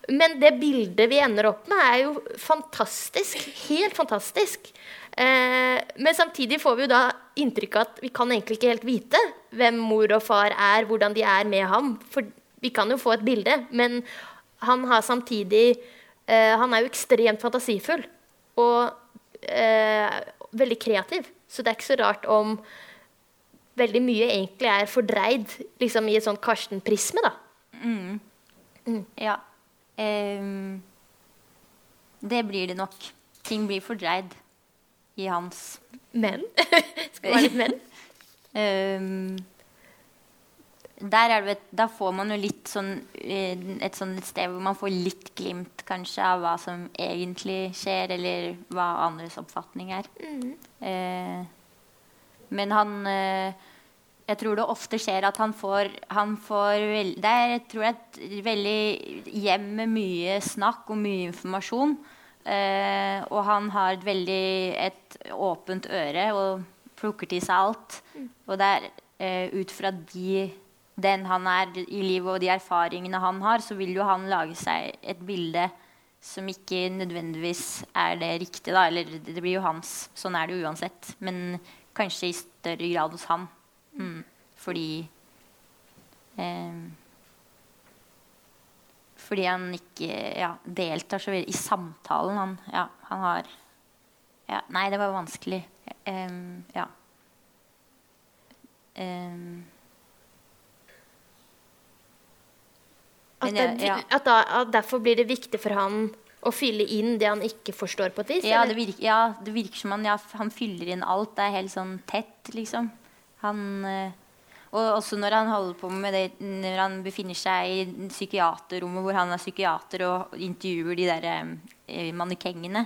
S1: Men det bildet vi ender opp med, er jo fantastisk. Helt fantastisk. Eh, Men samtidig får vi jo da inntrykk av at vi kan egentlig ikke helt vite hvem mor og far er, hvordan de er med ham. For vi kan jo få et bilde, men han har samtidig eh, Han er jo ekstremt fantasifull og veldig kreativ. Så det er ikke så rart om veldig mye egentlig er fordreid liksom i et sånt Karsten-prisme, da.
S2: Ja. Um, det blir det nok. Ting blir fordreid i hans
S1: Men. [laughs] Skal være litt men.
S2: um, [laughs] der, er det, et- da får man jo litt sånn eh, Et sånt sted hvor man får litt glimt kanskje av hva som egentlig skjer, eller hva andres oppfatning er. Eh, men han eh, Jeg tror det ofte skjer at han får, han får Det er tror jeg, et veldig hjem med mye snakk og mye informasjon. Eh, og han har et veldig et åpent øre og plukker til seg alt. Og det er eh, ut fra de, den han er i livet og de erfaringene han har, så vil jo han lage seg et bilde som ikke nødvendigvis er det riktige. Da. Eller det det blir jo hans. Sånn er det jo uansett. Men kanskje i større grad hos han. Mm. Fordi eh, Fordi han ikke ja, deltar så veldig i samtalen. Han, ja, han har ja, Nei, det var vanskelig. Em, ja. Em,
S1: At, det,
S2: ja.
S1: at, da, at derfor blir det viktig for han å fylle inn det han ikke forstår, på et vis?
S2: Ja, det virker, ja, det virker som han, ja, han fyller inn alt. Det er helt sånn tett, liksom. Han eh, Og også når han holder på med det Når han befinner seg i psykiaterrommet hvor han er psykiater og intervjuer de der eh, mannekengene,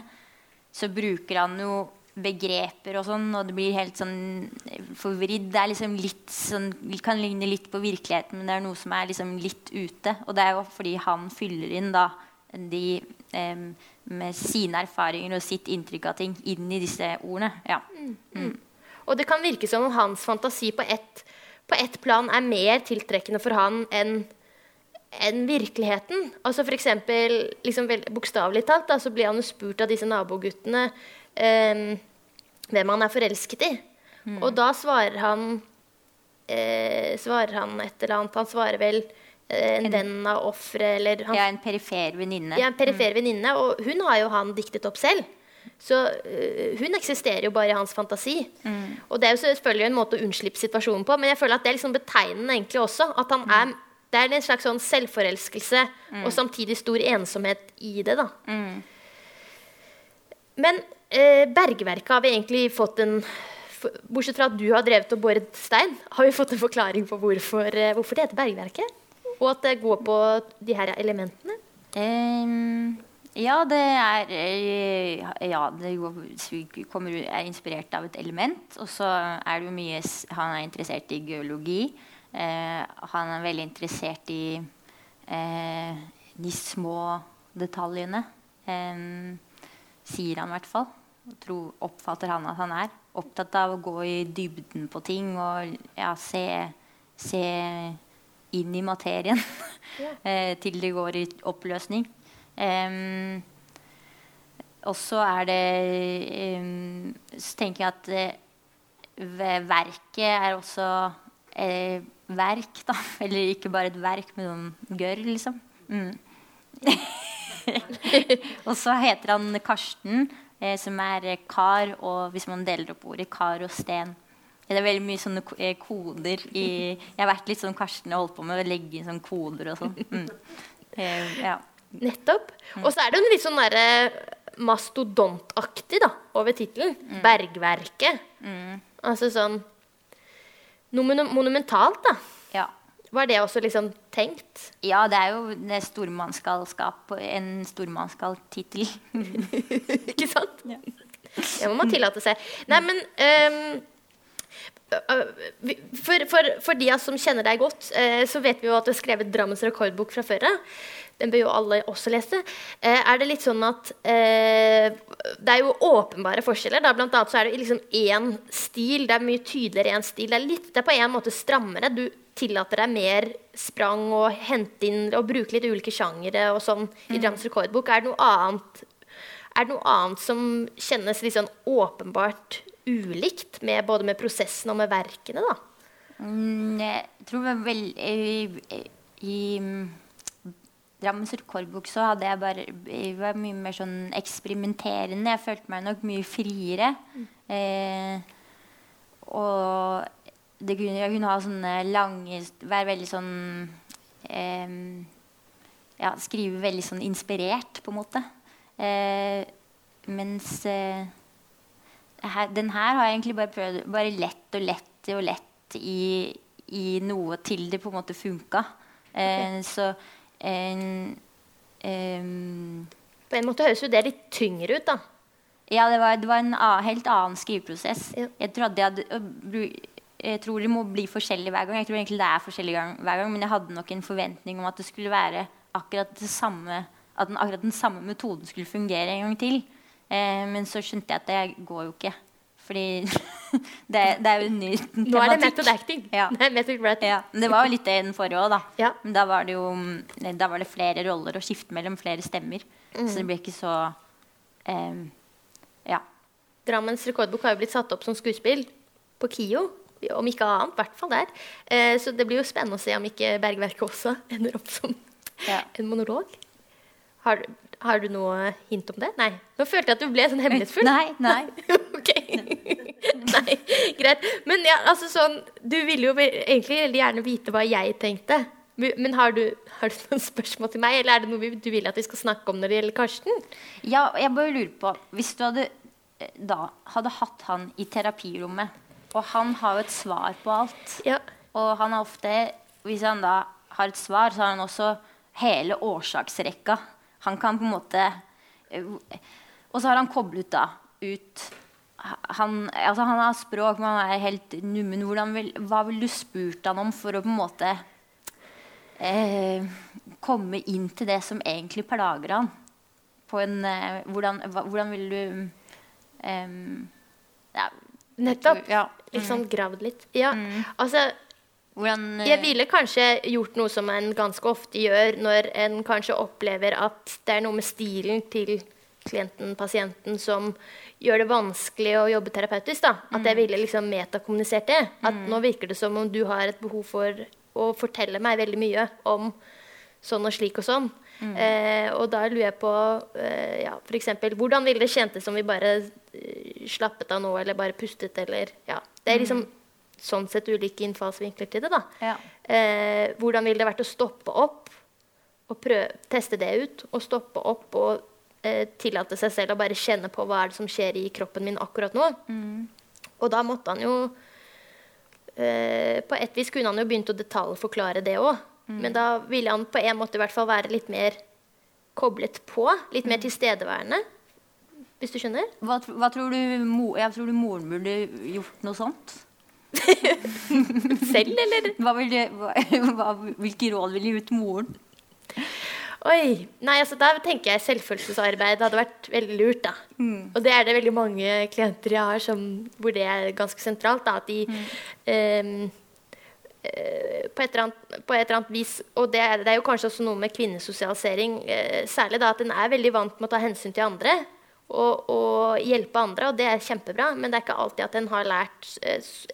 S2: så bruker han jo begreper og sånn, og det blir helt sånn forvridd. Det er liksom litt sånn Kan ligne litt på virkeligheten, men det er noe som er liksom litt ute. Og det er jo fordi han fyller inn da de eh, med sine erfaringer og sitt inntrykk av ting inn i disse ordene. Ja.
S1: Og det kan virke som om hans fantasi på ett på ett plan er mer tiltrekkende for han enn enn virkeligheten. Altså for eksempel, liksom vel- Bokstavelig talt da, så blir han jo spurt av disse naboguttene eh, hvem han er forelsket i. Og da svarer han eh, svarer han et eller annet. Han svarer vel eh, en venn av offeret, eller han
S2: Jeg er en perifer venninne.
S1: ja, en perifer venninne, og hun har jo han diktet opp selv. Så øh, hun eksisterer jo bare i hans fantasi. Og det er jo selvfølgelig en måte å unnslippe situasjonen på, men jeg føler at det er liksom betegnende egentlig også. At han er Det er en slags sånn selvforelskelse og samtidig stor ensomhet i det, da. Men eh, bergverket har vi egentlig fått en Bortsett fra at du har drevet og boret stein, har vi fått en forklaring på hvorfor, eh, hvorfor det heter bergverket? Og at det går på de her elementene?
S2: Ehm, ja, det er eh, Ja, det kommer, er inspirert av et element. Og så er det jo mye Han er interessert i geologi. Eh, han er veldig interessert i eh, de små detaljene. Eh, sier han i hvert fall. Tro, oppfatter han at han er. Opptatt av å gå i dybden på ting og ja, se, se inn i materien [laughs] eh, til det går i oppløsning. Em, og så er det um, Så tenker jeg at uh, verket er også uh, verk, da. [laughs] Eller ikke bare et verk, men noen gørr, liksom. Mm. [laughs] og så heter han Karsten, eh, som er kar, og hvis man deler opp ordet kar og sten. Det er veldig mye sånne eh, koder i Jeg har vært litt sånn Karsten og holdt på med å legge inn sånne koder og sånn. Mm. [laughs] Eh, ja.
S1: Nettopp. Og så er det en litt sånn derre mastodontaktig da, over tittelen. Bergverket. Altså sånn noe monumentalt, da.
S2: ja.
S1: Var det også liksom tenkt?
S2: Ja, det er jo det stormannsgalskap. En stormannsgal-tittel. [laughs]
S1: Ikke sant? Det må man tillate seg. Nei, men vi- for, for, for de som kjenner deg godt, eh, så vet vi jo at du har skrevet Drammens rekordbok fra før av. Den bør jo alle også lese. Eh, er det litt sånn at eh, Det er jo åpenbare forskjeller. Da. Blant annet så er det liksom én stil. Det er mye tydeligere én stil. Det er, litt, det er på en måte strammere. Du tillater deg mer sprang og hente inn og bruke litt ulike sjangere og sånn i Drammens rekordbok. Er det noe annet er det noe annet som kjennes litt sånn åpenbart ulikt, med, både med prosessen og med verkene, da?
S2: Mm, Jeg tror vel vel I, i mm, Drammens rekordbok så hadde jeg bare jeg var mye mer sånn eksperimenterende. Jeg følte meg nok mye friere. Eh, og det kunne, jeg kunne ha sånne lange Være veldig sånn eh, Ja, skrive veldig sånn inspirert, på en måte. Eh, mens eh, her, den her har jeg egentlig bare prøvd bare lett og lett og lett i, i noe til det på en måte funka. Eh, Så eh, em,
S1: På en måte høres jo det litt tyngre ut, da.
S2: Ja, det var, det var en a, helt annen skriveprosess.
S1: Ja.
S2: Jeg, trodde jeg, hadde, jeg tror det må bli forskjellig hver gang. Jeg tror egentlig det er forskjellig gang, hver gang, Men jeg hadde nok en forventning om at det skulle være akkurat det samme at den, akkurat den samme metoden skulle fungere en gang til. Eh, men så skjønte jeg at det går jo ikke. Fordi [laughs] det, det er jo en ny tematikk.
S1: Nå er det method acting. [laughs]
S2: Ja.
S1: Det method.
S2: Ja, det var jo litt det i den forrige òg, da.
S1: Ja.
S2: Men da var det jo Da var det flere roller å skifte mellom, flere stemmer. Så
S1: Mm.
S2: det ble ikke så eh, Ja.
S1: Drammens rekordbok har jo blitt satt opp som skuespill på KIO. Om ikke annet, i hvert fall der. Eh, så det blir jo spennende å se om ikke Bergverket også [laughs] ender opp som
S2: Ja.
S1: en monolog. Har, du- har du noe hint om det? Nei. Nå følte jeg at du ble sånn hemmelighetsfull.
S2: Nei, nei. [laughs]
S1: ok. Nei, greit. Men ja, altså sånn Du ville jo egentlig veldig gjerne vite hva jeg tenkte. Men har du, har du noen spørsmål til meg, eller er det noe du vil at vi skal snakke om når det gjelder Karsten?
S2: Ja, jeg bare lurer på Hvis du hadde eh, da hadde hatt han i terapirommet, og han har jo et svar på alt
S1: Ja.
S2: Og han har ofte, hvis han da har et svar, så har han også hele årsaksrekka. Han kan på en måte eh, Og så har han koblet da ut han, altså han har språk, men han er helt nummen. Vil, hva ville du spurt han om for å på en måte eh, komme inn til det som egentlig plager han? På en, eh, hvordan, hva, hvordan vil du eh, ja,
S1: Nettopp.
S2: Ja.
S1: Liksom gravd litt. Ja. Altså,
S2: hvordan, uh...
S1: jeg ville kanskje gjort noe som en ganske ofte gjør når en kanskje opplever at det er noe med stilen til klienten, pasienten, som gjør det vanskelig å jobbe terapeutisk. da. At jeg ville liksom metakommunisert det. At nå virker det som om du har et behov for å fortelle meg veldig mye om sånn og slik og sånn. Eh, og da lurer jeg på eh, ja, f.eks. hvordan ville det kjentes om vi bare eh, slappet av nå, eller bare pustet, eller ja. Det er liksom sånn sett ulike innfallsvinkler til det, da.
S2: Ja.
S1: Eh, hvordan ville det vært å stoppe opp og prøve, teste det ut? Og stoppe opp og eh, tillate seg selv å bare kjenne på hva er det som skjer i kroppen min akkurat nå. Og da måtte han jo eh, På et vis kunne han jo begynt å detaljforklare det òg. Men da ville han på en måte i hvert fall være litt mer koblet på. Litt mer tilstedeværende. Hvis du skjønner?
S2: Hva, hva tror du Jeg tror du moren burde gjort noe sånt? [laughs]
S1: Selv, eller?
S2: Hva vil du, hva, [laughs] hvilke råd vil du gitt moren?
S1: Oi. Nei, altså da tenker jeg selvfølelsesarbeid hadde vært veldig lurt, da. Og det er det veldig mange klienter jeg har som, hvor det er ganske sentralt. da, At de ehm, eh, på, et eller annet, på et eller annet vis Og det er, det er jo kanskje også noe med kvinnesosialisering, eh, særlig da at en er veldig vant med å ta hensyn til andre. Og, og hjelpe andre, og det er kjempebra, men det er ikke alltid at en har lært s-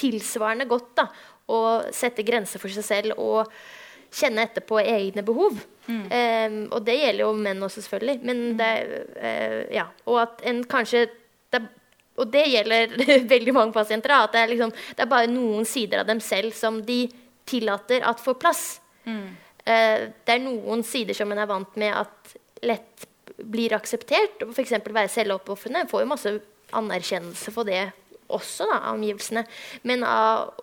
S1: tilsvarende godt da, å sette grenser for seg selv og kjenne etter på egne behov. Eh, og det gjelder jo menn også, selvfølgelig. Men det, uh, ja. Og at en kanskje det, Og det gjelder [laughs] veldig mange pasienter. Da, at det er, liksom, det er bare noen sider av dem selv som de tillater at får plass. Eh, det er noen sider som en er vant med at lett blir akseptert. F.eks. være selvoppofrende. Får jo masse anerkjennelse for det også, da, av omgivelsene. Men av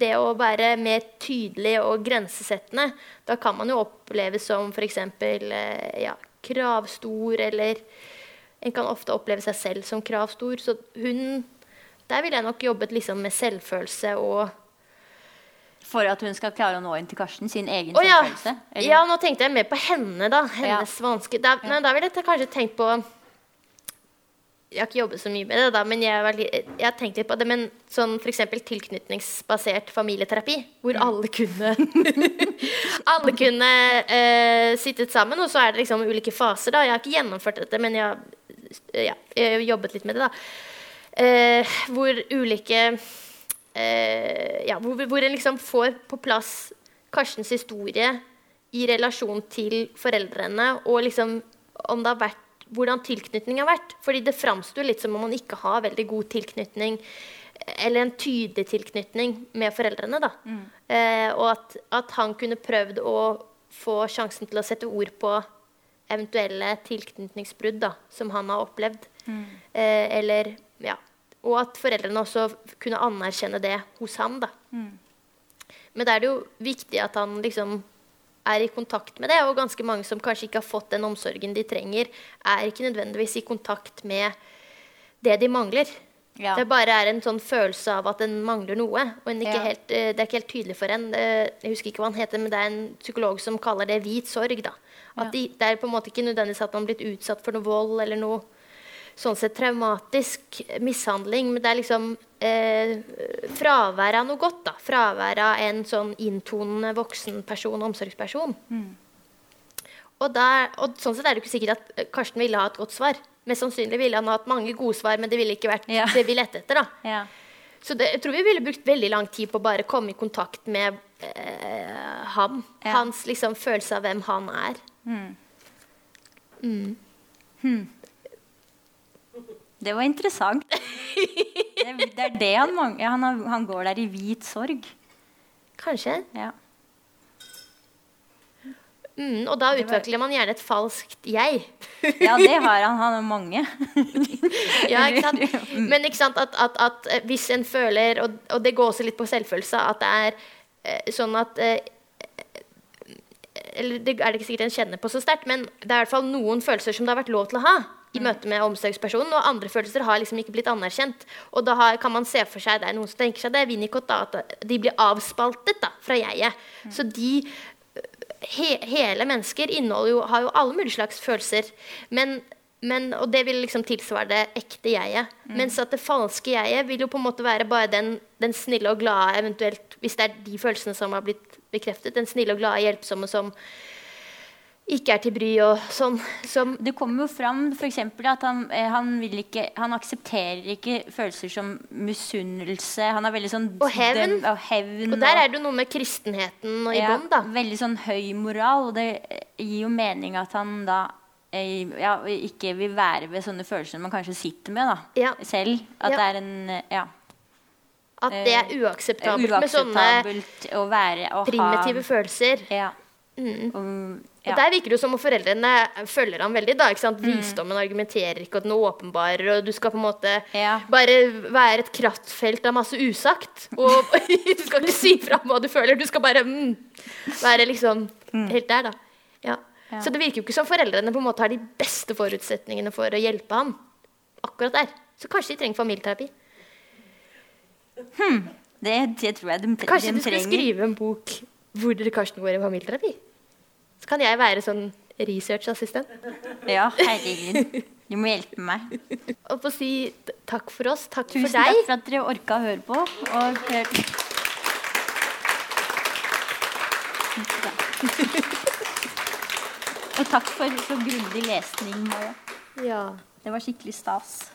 S1: det å være mer tydelig og grensesettende, da kan man jo oppleves som f.eks. Eh, ja, kravstor, eller en kan ofte oppleve seg selv som kravstor. Så hun Der ville jeg nok jobbet liksom med selvfølelse og
S2: For at hun skal klare å nå inn til Karsten, sin egen
S1: oh, ja.
S2: selvfølelse? eller?
S1: ja, nå tenkte jeg mer på henne, da. Hennes vanske. Da, nei, da ville jeg kanskje tenkt på Jeg har ikke jobbet så mye med det, da, men jeg, veldig, jeg har tenkt litt på det. Men sånn f.eks. tilknytningsbasert familieterapi, hvor
S2: Mm.
S1: alle kunne [laughs] Alle kunne eh, sittet sammen, og så er det liksom ulike faser. da Jeg har ikke gjennomført dette, men jeg, ja, jeg har jobbet litt med det. da eh, Hvor ulike eh, Ja, hvor, hvor en liksom får på plass Karstens historie i relasjon til foreldrene, og liksom om det har vært hvordan tilknytning har vært. Fordi det framstår litt som om man ikke har veldig god tilknytning, eller en tydelig tilknytning med foreldrene. da. Eh, og at, at han kunne prøvd å få sjansen til å sette ord på eventuelle tilknytningsbrudd da, som han har opplevd. Eh, eller, ja. Og at foreldrene også kunne anerkjenne det hos ham. da. Men da er det jo viktig at han liksom er i kontakt med det. Og ganske mange som kanskje ikke har fått den omsorgen de trenger, er ikke nødvendigvis i kontakt med det de mangler.
S2: Ja.
S1: Det bare er en sånn følelse av at en mangler noe. Og en ikke
S2: Ja.
S1: helt, eh, det er ikke helt tydelig for en. Eh, Jeg husker ikke hva han heter, men det er en psykolog som kaller det hvit sorg. da. At
S2: Ja.
S1: de, det er på en måte ikke nødvendigvis at man har blitt utsatt for noe vold eller noe sånn sett traumatisk mishandling, men det er liksom eh, fravær av noe godt. da. Fravær av en sånn inntonende voksenperson, omsorgsperson. Og, der, og sånn sett er det ikke sikkert at Karsten ville ha et godt svar. Mest sannsynlig ville han ha hatt mange gode svar, men det ville ikke vært
S2: Ja.
S1: det vi lette etter. da.
S2: Ja.
S1: Så det, jeg tror vi ville brukt veldig lang tid på å bare komme i kontakt med eh, ham.
S2: Ja.
S1: Hans liksom, følelse av hvem han er.
S2: Det var interessant. [laughs] Det, det er det han mangler. Han, han går der i hvit sorg.
S1: Kanskje.
S2: Ja.
S1: Mm, og da
S2: Det var-
S1: utvikler man gjerne et falskt jeg. [laughs]
S2: ja, det har han. Han har mange. [laughs]
S1: Ja, ikke sant? Men ikke sant, at, at, at eh, hvis en føler, og, og det går også litt på selvfølelse, at det er eh, sånn at eh, Eller det er det ikke sikkert en kjenner på så sterkt, men det er i hvert fall noen følelser som det har vært lov til å ha i møte med omsorgspersonen, og andre følelser har liksom ikke blitt anerkjent. Og da har, kan man se for seg, det er noen som tenker seg det, Winnicott, da, at de blir avspaltet da, fra jeget. Så de he, hele mennesker jo, har jo alle mulige slags følelser. Men, men, og det vil liksom tilsvare det ekte jeget. Mens at det falske jeget vil jo på en måte være bare den, den snille og glade, eventuelt hvis det er de følelsene som har blitt bekreftet. Den snille og glade, hjelpsomme som ikke er til bry og sånn. Som
S2: Det kommer jo fram eksempel at han, eh, han, vil ikke, han aksepterer ikke følelser som misunnelse. Han er veldig sånn
S1: Og hevn.
S2: døm- og hevn
S1: Og der er det jo noe med kristenheten og i
S2: ja,
S1: bånd, da.
S2: Veldig sånn høy moral. Og det eh, gir jo mening at han da eh, ja, ikke vil være ved sånne følelser man kanskje sitter med da,
S1: Ja.
S2: selv. At det er en ja,
S1: At det er
S2: uakseptabelt,
S1: uakseptabelt med sånne
S2: å være å
S1: primitive
S2: ha,
S1: følelser.
S2: Ja.
S1: Mm.
S2: Um,
S1: Og. Der virker det jo som om foreldrene følger ham veldig. da, ikke sant? Visdommen argumenterer ikke, og den åpenbarer, og du skal på en måte
S2: Ja.
S1: bare være et kraftfelt av masse usagt. Og [laughs] du skal ikke si fra om hva du føler, du skal bare mm, være liksom helt der, da. Ja.
S2: Ja.
S1: Så det virker jo ikke som foreldrene på en måte har de beste forutsetningene for å hjelpe ham akkurat der. Så kanskje de trenger familieterapi.
S2: Det, det tror jeg de, de
S1: Kanskje du
S2: skal
S1: skrive en bok hvor dere Karsten går i familieterapi? Så kan jeg være sånn researchassistent.
S2: Ja, herregud. Du må hjelpe meg.
S1: Og få si takk for oss. Takk
S2: Tusen
S1: for deg.
S2: Tusen takk for at dere orka å høre på. Og hør- Og takk for så grundig lesning,
S1: Ja.
S2: Det var skikkelig stas.